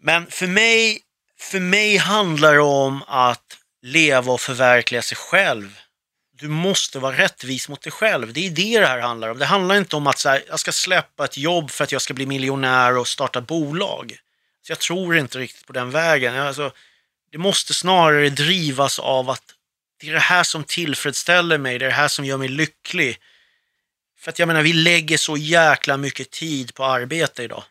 Speaker 1: men för mig, för mig handlar det om att leva och förverkliga sig själv. Du måste vara rättvis mot dig själv. Det är det det här handlar om. Det handlar inte om att så här, jag ska släppa ett jobb för att jag ska bli miljonär och starta bolag. Så jag tror inte riktigt på den vägen. Alltså, det måste snarare drivas av att det är det här som tillfredsställer mig, det är det här som gör mig lycklig. För att jag menar, vi lägger så jäkla mycket tid på arbete idag.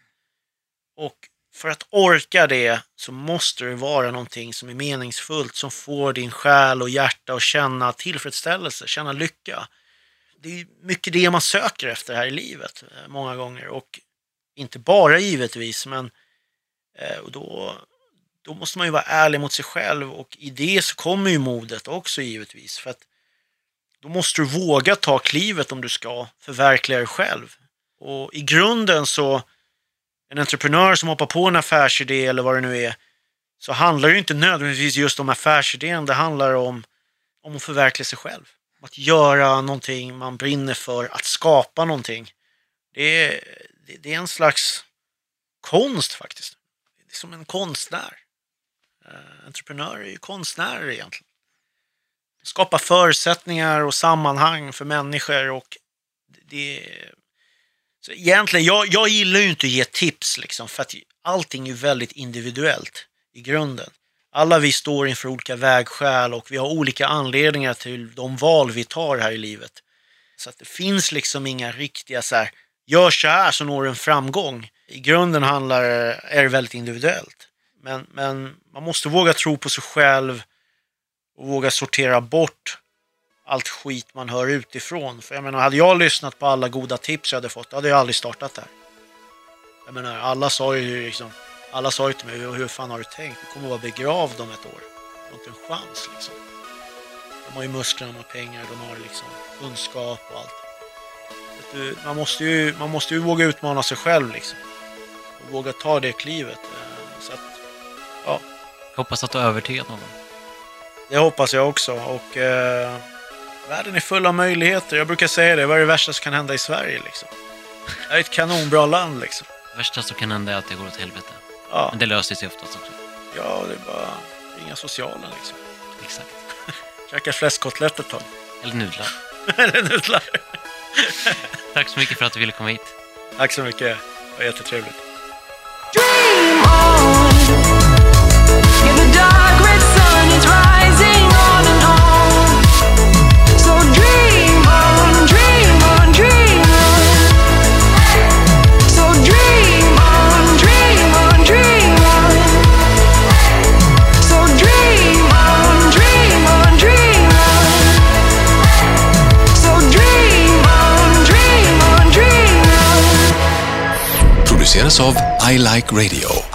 Speaker 1: Och för att orka det så måste det vara någonting som är meningsfullt, som får din själ och hjärta att känna tillfredsställelse, känna lycka. Det är mycket det man söker efter här i livet, eh, många gånger. Och inte bara givetvis, men eh, och då, då måste man ju vara ärlig mot sig själv och i det så kommer ju modet också givetvis. För att då måste du våga ta klivet om du ska förverkliga dig själv. Och i grunden så, en entreprenör som hoppar på en affärsidé eller vad det nu är, så handlar det ju inte nödvändigtvis just om affärsidén, det handlar om, om att förverkliga sig själv. Att göra någonting man brinner för, att skapa någonting. Det är, det är en slags konst faktiskt. Det är som en konstnär. Eh, entreprenörer är ju konstnärer egentligen. Skapa förutsättningar och sammanhang för människor och det så egentligen, jag, jag gillar ju inte att ge tips liksom för att allting är väldigt individuellt i grunden. Alla vi står inför olika vägskäl och vi har olika anledningar till de val vi tar här i livet. Så att det finns liksom inga riktiga så här, gör så här så når du en framgång. I grunden handlar, är det väldigt individuellt. Men, men man måste våga tro på sig själv och våga sortera bort allt skit man hör utifrån. För jag menar, hade jag lyssnat på alla goda tips jag hade fått, då hade jag aldrig startat där. Jag menar, alla sa ju liksom, alla sa ju till mig, hur, fan har du tänkt? Du kommer att vara begravd om ett år. Du har inte en chans liksom. De har ju muskler, de har pengar, de har liksom kunskap och allt. Du, man, måste ju, man måste ju våga utmana sig själv liksom. Och våga ta det klivet. Eh, så att.
Speaker 2: Jag hoppas att du har övertygat någon.
Speaker 1: Det hoppas jag också. Och eh, världen är full av möjligheter. Jag brukar säga det, vad är det värsta som kan hända i Sverige liksom? Det är ett kanonbra land liksom.
Speaker 2: Det värsta som kan hända är att det går åt helvete.
Speaker 1: Ja,
Speaker 2: Men det löser sig oftast också.
Speaker 1: ja det är bara inga sociala liksom.
Speaker 2: Exakt.
Speaker 1: Käka fläskkotlett ett tag.
Speaker 2: Eller nudlar.
Speaker 1: Eller nudlar.
Speaker 2: Tack så mycket för att du ville komma hit.
Speaker 1: Tack så mycket. Det var jättetrevligt.
Speaker 3: Dream on. Dream on, dream on.
Speaker 4: produceras av I Like Radio.